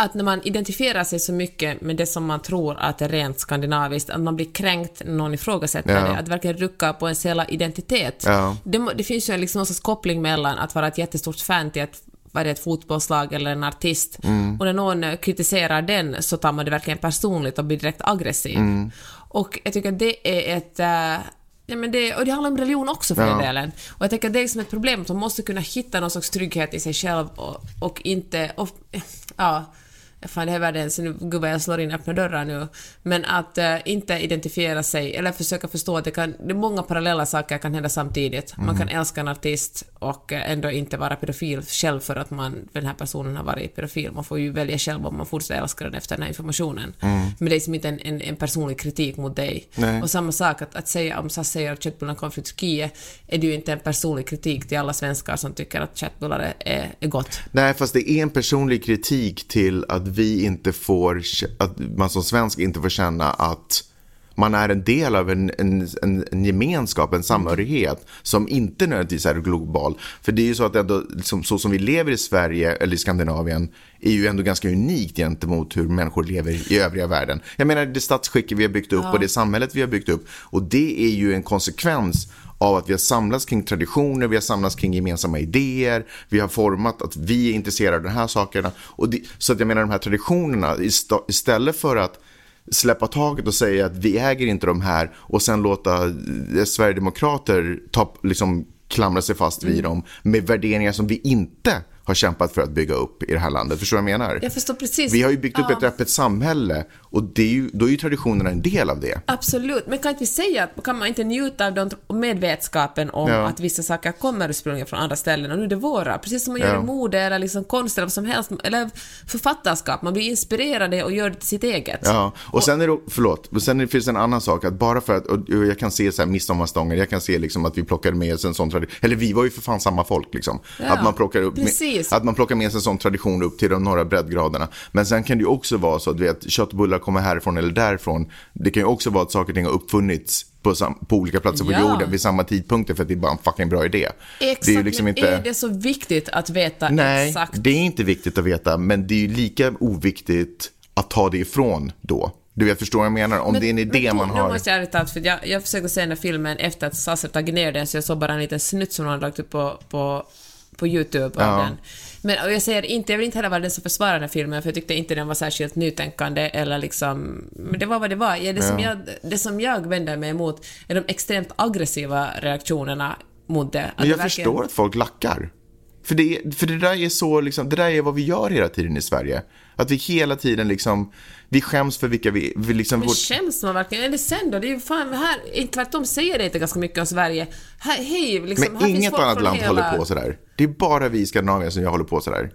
att när man identifierar sig så mycket med det som man tror att är rent skandinaviskt, att man blir kränkt när någon ifrågasätter Ja. det, att verkligen rucka på ens hela identitet. Ja. Det, det finns ju en liksom någon sorts koppling mellan att vara ett jättestort fan till ett vad det ett fotbollslag eller en artist. Mm. Och när någon kritiserar den så tar man det verkligen personligt och blir direkt aggressiv. Mm. Och jag tycker att det är ett... eh, Ja, men det, och det handlar om religion också för Ja. den delen. Och jag tänker att det är liksom ett problem att man måste kunna hitta någon slags trygghet i sig själv och, och inte... Och, ja, fan det här är världens... Nu, gud vad jag slår in öppna dörrar nu. Men att eh, inte identifiera sig, eller försöka förstå att det kan... Det är många parallella saker kan hända samtidigt. Man kan älska en artist och ändå inte vara pedofil själv för att man, den här personen har varit pedofil. Man får ju välja själv om man fortsätter älska den efter den här informationen. Men det är liksom inte en, en, en personlig kritik mot dig. Nej. Och samma sak, att, att säga om SAS säger att köttbullarna kommer från Turkiet, är det ju inte en personlig kritik till alla svenskar som tycker att köttbullar är, är, är gott. Nej, fast det är en personlig kritik till att vi inte får, att man som svensk inte får känna att man är en del av en, en, en, en gemenskap, en samhörighet som inte nödvändigtvis är global. För det är ju så att ändå, liksom, så som vi lever i Sverige eller i Skandinavien är ju ändå ganska unikt gentemot hur människor lever i övriga världen. Jag menar det statsskicket vi har byggt upp och det samhället vi har byggt upp och det är ju en konsekvens av att vi har samlats kring traditioner, vi har samlats kring gemensamma idéer, vi har format att vi är intresserade av de här sakerna. Och det, så att jag menar de här traditionerna, ist- istället för att släppa taget och säga att vi äger inte de här och sen låta eh, Sverigedemokrater ta, liksom, klamra sig fast vid dem med värderingar som vi inte har kämpat för att bygga upp i det här landet. Förstår du vad jag menar? Jag förstår precis. Vi har ju byggt upp Ja. ett öppet samhälle och det är ju, då är ju traditionerna en del av det. Absolut, men kan inte vi säga att kan man inte njuta av medvetskapen om Ja. att vissa saker kommer ursprungligen från andra ställen och nu är det våra, precis som man gör Ja. i mode eller liksom konst eller vad som helst, eller författarskap, man blir inspirerad och gör det till sitt eget. Ja, och sen är det, förlåt, och sen finns det en annan sak att bara för att, och jag kan se så här midsommarstången, jag kan se liksom att vi plockade med oss en sån tradition, eller vi var ju för fan samma folk liksom. Ja, att, man plockar upp, precis. att man plockar med sig en sån tradition upp till de norra breddgraderna. Men sen kan det ju också vara så att vet, köttbullar kommer härifrån eller därifrån. Det kan ju också vara att saker och ting har uppfunnits på, på olika platser på Ja. jorden vid samma tidpunkter för att det är bara en fucking bra idé. Exakt, det är liksom men inte... är det så viktigt att veta Nej, exakt? det är inte viktigt att veta, men det är ju lika oviktigt att ta det ifrån då. Du vet, förstår vad jag menar? Om det är en idé men, man Nu har. måste jag ärligt talat, för jag, jag försökte se den här filmen efter att Sasser tagit ner den, så jag såg bara en liten snutt som hade lagt upp på, på, på YouTube av Ja. den. Men och jag säger inte, jag vill inte heller vara den som försvarar den här filmen, för jag tyckte inte den var särskilt nytänkande eller liksom... Men det var vad det var. Ja, det, som jag, det som jag vänder mig emot är de extremt aggressiva reaktionerna mot det. Att Men det jag verkligen- förstår att folk lackar. För det, för det där är så, liksom, det där är vad vi gör hela tiden i Sverige. Att vi hela tiden liksom, vi skäms för vilka vi, vi liksom, Men vårt, skäms man verkligen? Eller sen då? Det är ju fan här, tvärtom säger det inte ganska mycket om Sverige. Här, hej, liksom, här men finns inget annat land hela... håller på sådär. Det är bara vi i Skandinavien som jag håller på sådär.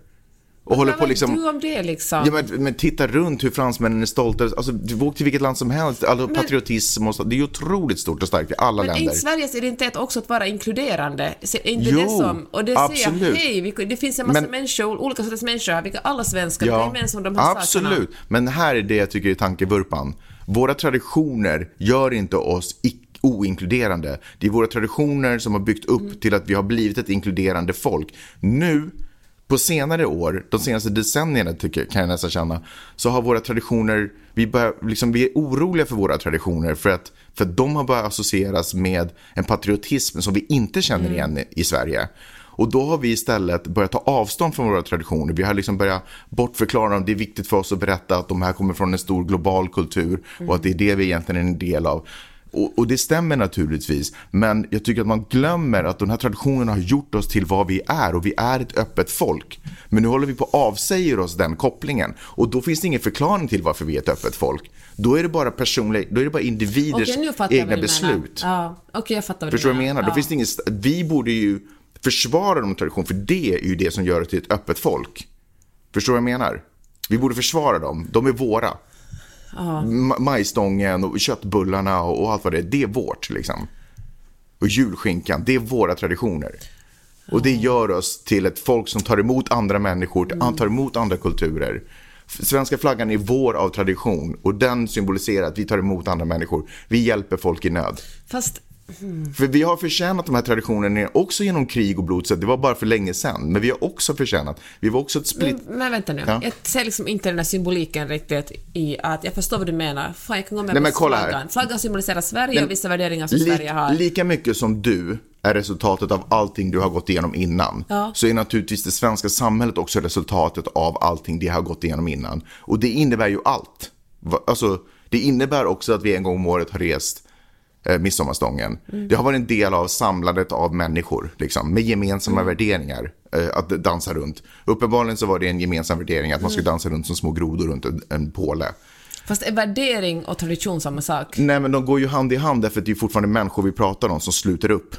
Och håller Vad på liksom... du om det liksom? Ja, men, men titta runt hur fransmännen är stolta. Alltså, du åker till vilket land som helst. Alltså, patriotism och så. Det är ju otroligt stort och starkt i alla Men är länder. inte identitet också att vara inkluderande? Är inte Jo, det som... Och det säger absolut. jag, hej, vi, det finns en massa Men- människor, olika sorters människor här, vilka alla svenskar, ja, det är människor de här absolut. sakerna. Men här är det jag tycker är tankevurpan. Våra traditioner gör inte oss oinkluderande. Det är våra traditioner som har byggt upp Mm. till att vi har blivit ett inkluderande folk. Nu, på senare år, de senaste decennierna tycker, kan jag nästan känna, så har våra traditioner, vi, börjar, liksom, vi är oroliga för våra traditioner för att, för att de har börjat associeras med en patriotism som vi inte känner igen i, i Sverige. Och då har vi istället börjat ta avstånd från våra traditioner. Vi har liksom börjat bortförklara dem. Det är viktigt för oss att berätta att de här kommer från en stor global kultur och att det är det vi egentligen är en del av. Och, och det stämmer naturligtvis. Men jag tycker att man glömmer att de här traditionerna har gjort oss till vad vi är och vi är ett öppet folk. Men nu håller vi på att avsäger oss den kopplingen. Och då finns det ingen förklaring till varför vi är ett öppet folk. Då är det bara personliga, då är det bara individers Okej, nu egna beslut. Ja, okej, jag fattar vad Förstår du vad jag menar? Då finns det ingen, vi borde ju försvara de traditionerna, för det är ju det som gör oss till ett öppet folk. Förstår du vad jag menar? Vi borde försvara dem, de är våra. Ma- Majstången och köttbullarna och, allt vad det är, det är vårt liksom. Och julskinkan, det är våra traditioner. Och det gör oss till ett folk som tar emot andra människor, Mm. tar emot andra kulturer. Svenska flaggan är vår av tradition och den symboliserar att vi tar emot andra människor. Vi hjälper folk i nöd. Fast För vi har förtjänat de här traditionerna också genom krig och blod, så det var bara för länge sedan. Men vi har också förtjänat, vi var också ett split... Men, men vänta nu, Ja. jag ser liksom inte den här symboliken riktigt i att, jag förstår vad du menar, fan jag kan gå med Nej, men kolla här. flaggan. Flaggan symboliserar Sverige Men och vissa värderingar som Lik- Sverige har. Lika mycket som du är resultatet av allting du har gått igenom innan, Ja. så är naturligtvis det svenska samhället också resultatet av allting det har gått igenom innan. Och det innebär ju allt. Alltså, det innebär också att vi en gång om året har rest eh, midsommarstången. Mm. Det har varit en del av samlandet av människor, liksom, med gemensamma Mm. värderingar, eh, att dansa runt. Uppenbarligen så var det en gemensam värdering att man Mm. skulle dansa runt som små grodor runt en, en påle. Fast är värdering och tradition samma sak? Nej, men de går ju hand i hand därför att det är fortfarande människor vi pratar om som sluter upp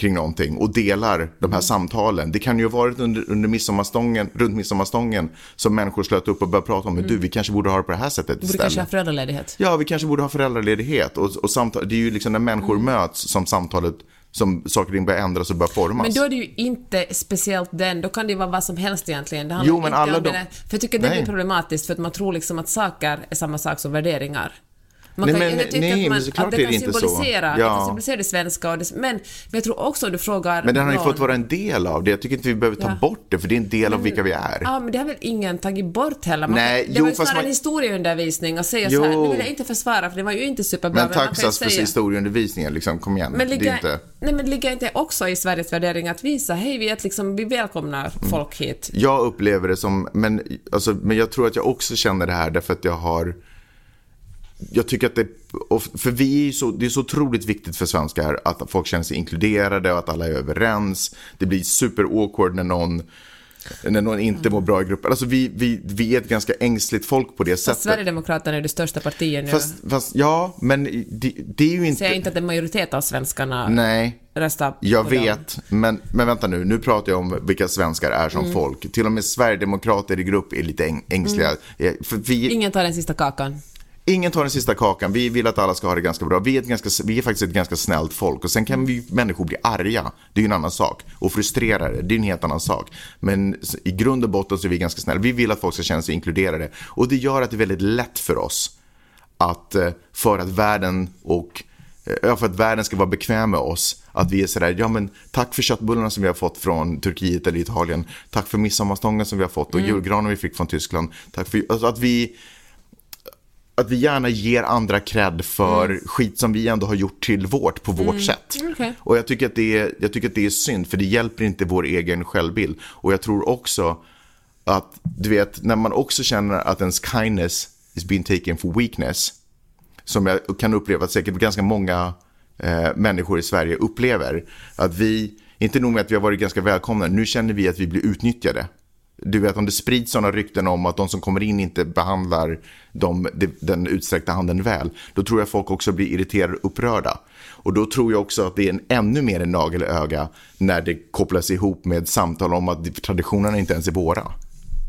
kring någonting och delar de här samtalen. Det kan ju ha varit under, under midsommarstången, runt midsommarstången som människor slöt upp och började prata om, men du, vi kanske borde ha det på det här sättet Borde kanske ha istället. föräldraledighet? Ja, vi kanske borde ha föräldraledighet och, och samtal, det är ju liksom när människor möts som samtalet, som saker och ting börjar ändras och börjar formas. Men då är det ju inte speciellt den, då kan det ju vara vad som helst egentligen. Det Jo, men alla de- För jag tycker det blir problematiskt för att man tror liksom att saker är samma sak som värderingar. Man Nej, kan, men- jag tycker nej, att, men man, att det det kan inte så. symbolisera, det Ja. kan symbolisera det svenska och det, men, men jag tror också om du frågar Men den har ju någon- fått vara en del av det. Jag tycker inte vi behöver ta Ja. bort det, för det är en del av vilka vi är. Ja, men det har väl ingen tagit bort heller? Man, Nej, det jo, var ju snarare man- en historieundervisning och säga Jo. så här, nu vill jag inte försvara för det var ju inte superbra, Men men, ju SAS för säga... historieundervisningen, liksom, kom igen. Men det ligger, är inte... nej, men ligger inte också i Sveriges värdering att visa, hej, vi, är liksom, vi välkomnar Mm. folk hit? Jag upplever det som, men, alltså, men jag tror att jag också känner det här därför att jag har jag tycker att det, för vi är så, det är så otroligt viktigt för svenskar att folk känner sig inkluderade och att alla är överens. Det blir super awkward när någon, när någon inte mår bra i gruppen. Alltså vi, vi, vi är ett ganska ängsligt folk på det Fast sättet. Sverigedemokraterna är det största partiet nu. Fast, fast, ja, men det, det är ju inte... Säger inte att en majoritet av svenskarna Nej, röstar jag på dem. vet, men, men vänta nu, nu pratar jag om vilka svenskar är som folk. Till och med sverigedemokrater i grupp är lite äng, ängsliga. För vi, Ingen tar den sista kakan. Ingen tar den sista kakan, vi vill att alla ska ha det ganska bra. Vi är, ganska, vi är faktiskt ett ganska snällt folk och sen kan vi människor bli arga, det är ju en annan sak. Och frustrerade, det är en helt annan sak. Men i grund och botten så är vi ganska snälla. Vi vill att folk ska känna sig inkluderade. Och det gör att det är väldigt lätt för oss att eh, för att världen och eh, för att världen ska vara bekväm med oss. Att vi är sådär, ja men tack för köttbullarna som vi har fått från Turkiet eller Italien. Tack för midsommarstången som vi har fått och julgranen vi fick från Tyskland. Tack för, alltså att vi att vi gärna ger andra cred för skit som vi ändå har gjort till vårt på vårt sätt. okej. Och jag tycker, att det är, jag tycker att det är synd för det hjälper inte vår egen självbild. Och jag tror också att, du vet, när man också känner att ens kindness is being taken for weakness, som jag kan uppleva att säkert ganska många eh, människor i Sverige upplever, att vi, inte nog med att vi har varit ganska välkomna, nu känner vi att vi blir utnyttjade. Du vet om det sprids sådana rykten om att de som kommer in inte behandlar de, de, den utsträckta handen väl, då tror jag folk också blir irriterade och upprörda. Och då tror jag också att det är en ännu mer en nagel i öga när det kopplas ihop med samtal om att traditionerna inte ens är våra.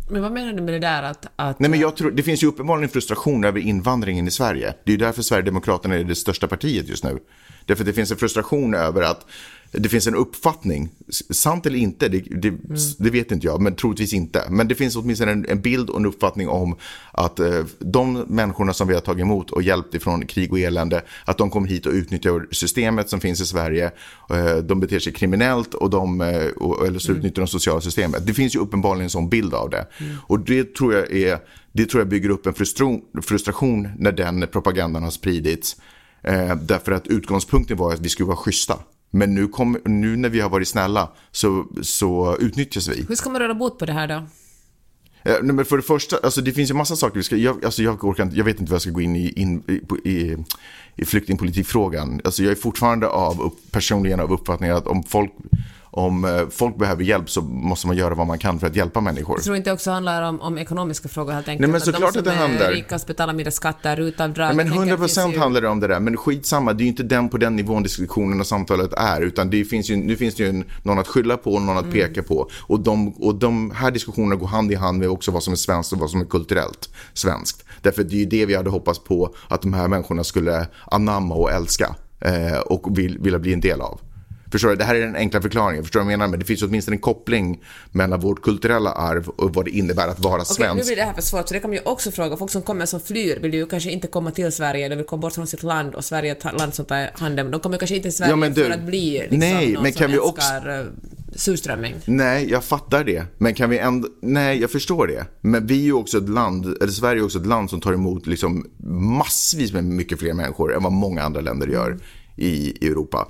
Men vad menar du med det där att... att Nej, men jag tror, det finns ju uppenbarligen en frustration över invandringen i Sverige. Det är ju därför Sverigedemokraterna är det största partiet just nu. Därför att det finns en frustration över att det finns en uppfattning, sant eller inte, det, det, det vet inte jag, men troligtvis inte. Men det finns åtminstone en, en bild och en uppfattning om att eh, de människorna som vi har tagit emot och hjälpt ifrån krig och elände, att de kommer hit och utnyttjar systemet som finns i Sverige. Eh, de beter sig kriminellt och de, eh, och, eller så utnyttjar de sociala systemet. Det finns ju uppenbarligen en sån bild av det. Och det tror jag är, det tror jag bygger upp en frustration, frustration när den propagandan har spridits. Eh, därför att utgångspunkten var att vi skulle vara schyssta. Men nu, kom, nu när vi har varit snälla så, så utnyttjas vi. Hur ska man råda bot på det här då? Eh, nej, men för det första, alltså det finns ju massa saker vi ska, jag, alltså jag, orkar inte, jag vet inte vad jag ska gå in i, in, i, i, i flyktingpolitikfrågan. Alltså jag är fortfarande av, upp, personligen av uppfattningen att om folk, om eh, folk behöver hjälp så måste man göra vad man kan för att hjälpa människor. Jag tror inte det också handlar om, om ekonomiska frågor helt enkelt. Nej, men såklart de att det som handlar. är rikast betalar mindre skatter, rutavdrag. Nej, men Jag tänker 100 att det finns procent handlar det om det där. Men skitsamma, det är ju inte den på den nivån diskussionen och samtalet är. Utan det finns ju, nu finns det ju en, någon att skylla på och någon Mm. att peka på. Och de, och de här diskussionerna går hand i hand med också vad som är svenskt och vad som är kulturellt svenskt. Därför det är ju det vi hade hoppats på att de här människorna skulle anamma och älska. Eh, och vill, vilja bli en del av. Förstår du? Det här är den enkla förklaringen. Förstår du vad jag menar? Men det finns åtminstone en koppling mellan vårt kulturella arv och vad det innebär att vara Okej, nu svensk. blir det här för svårt, så det kan man ju också fråga. Folk som kommer som flyr vill ju kanske inte komma till Sverige, eller vill komma bort från sitt land, och Sverige är ett land som tar hand om De kommer kanske inte till Sverige Ja, men du- för att bli liksom, Nej, någon men som kan vi älskar eh, surströmming. Nej, jag fattar det. Men kan vi ändå... Nej, jag förstår det. Men vi är ju också ett land, eller Sverige är också ett land som tar emot liksom massvis med mycket fler människor än vad många andra länder gör i Europa.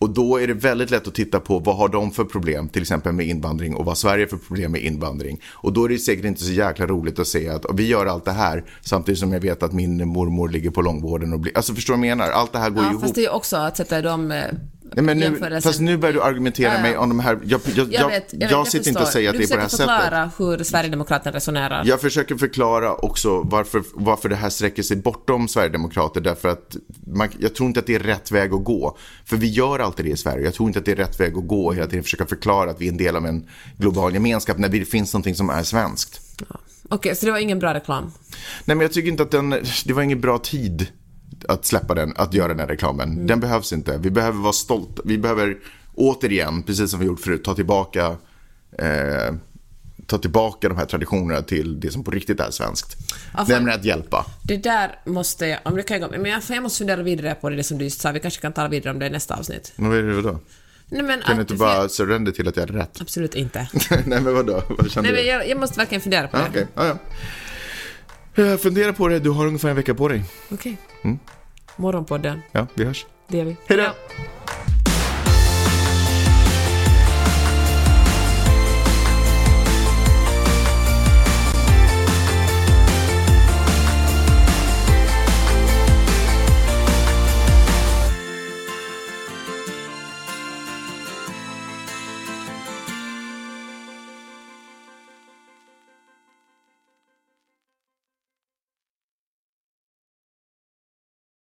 Och då är det väldigt lätt att titta på vad har de för problem, till exempel med invandring och vad Sverige har för problem med invandring. Och då är det säkert inte så jäkla roligt att se att vi gör allt det här samtidigt som jag vet att min mormor ligger på långvården och blir... Alltså förstår du vad jag menar? Allt det här går ju Ja, ihop. fast det är också att sätta dem eh, Nej, men nu, fast nu börjar du argumentera Ja, ja. mig om de här... Jag, jag, jag, vet, jag, vet, sitter inte och säger att det är på det här Du sättet. försöker förklara hur Sverigedemokraterna resonerar. Jag försöker förklara också varför, varför det här sträcker sig bortom Sverigedemokrater. Därför att man, jag tror inte att det är rätt väg att gå. För vi gör alltid det i Sverige. Jag tror inte att det är rätt väg att gå och hela tiden försöka förklara att vi är en del av en global gemenskap när det finns någonting som är svenskt. Okej, så det var ingen bra reklam. Nej, men jag tycker inte att den, det var ingen bra tid att släppa den, att göra den här reklamen. Den behövs inte. Vi behöver vara stolta. Vi behöver återigen, precis som vi gjort förut, ta tillbaka, eh, ta tillbaka de här traditionerna till det som på riktigt är svenskt. Ja, Nämligen att hjälpa. Det där måste jag... Om det kan men jag, jag måste fundera vidare på det som du just sa. Vi kanske kan tala vidare om det i nästa avsnitt. Men vad är det då? Nej, men Kan du inte för jag- bara surrender till att jag hade rätt? Absolut inte. Nej men vadå? Vad kände Nej, men du? jag, jag måste verkligen fundera på det. Okej, ja, ja. Jag funderar på det, du har ungefär en vecka på dig. Okej. Mm. Morgonpodden, Ja, vi hörs. det gör vi. Hej då.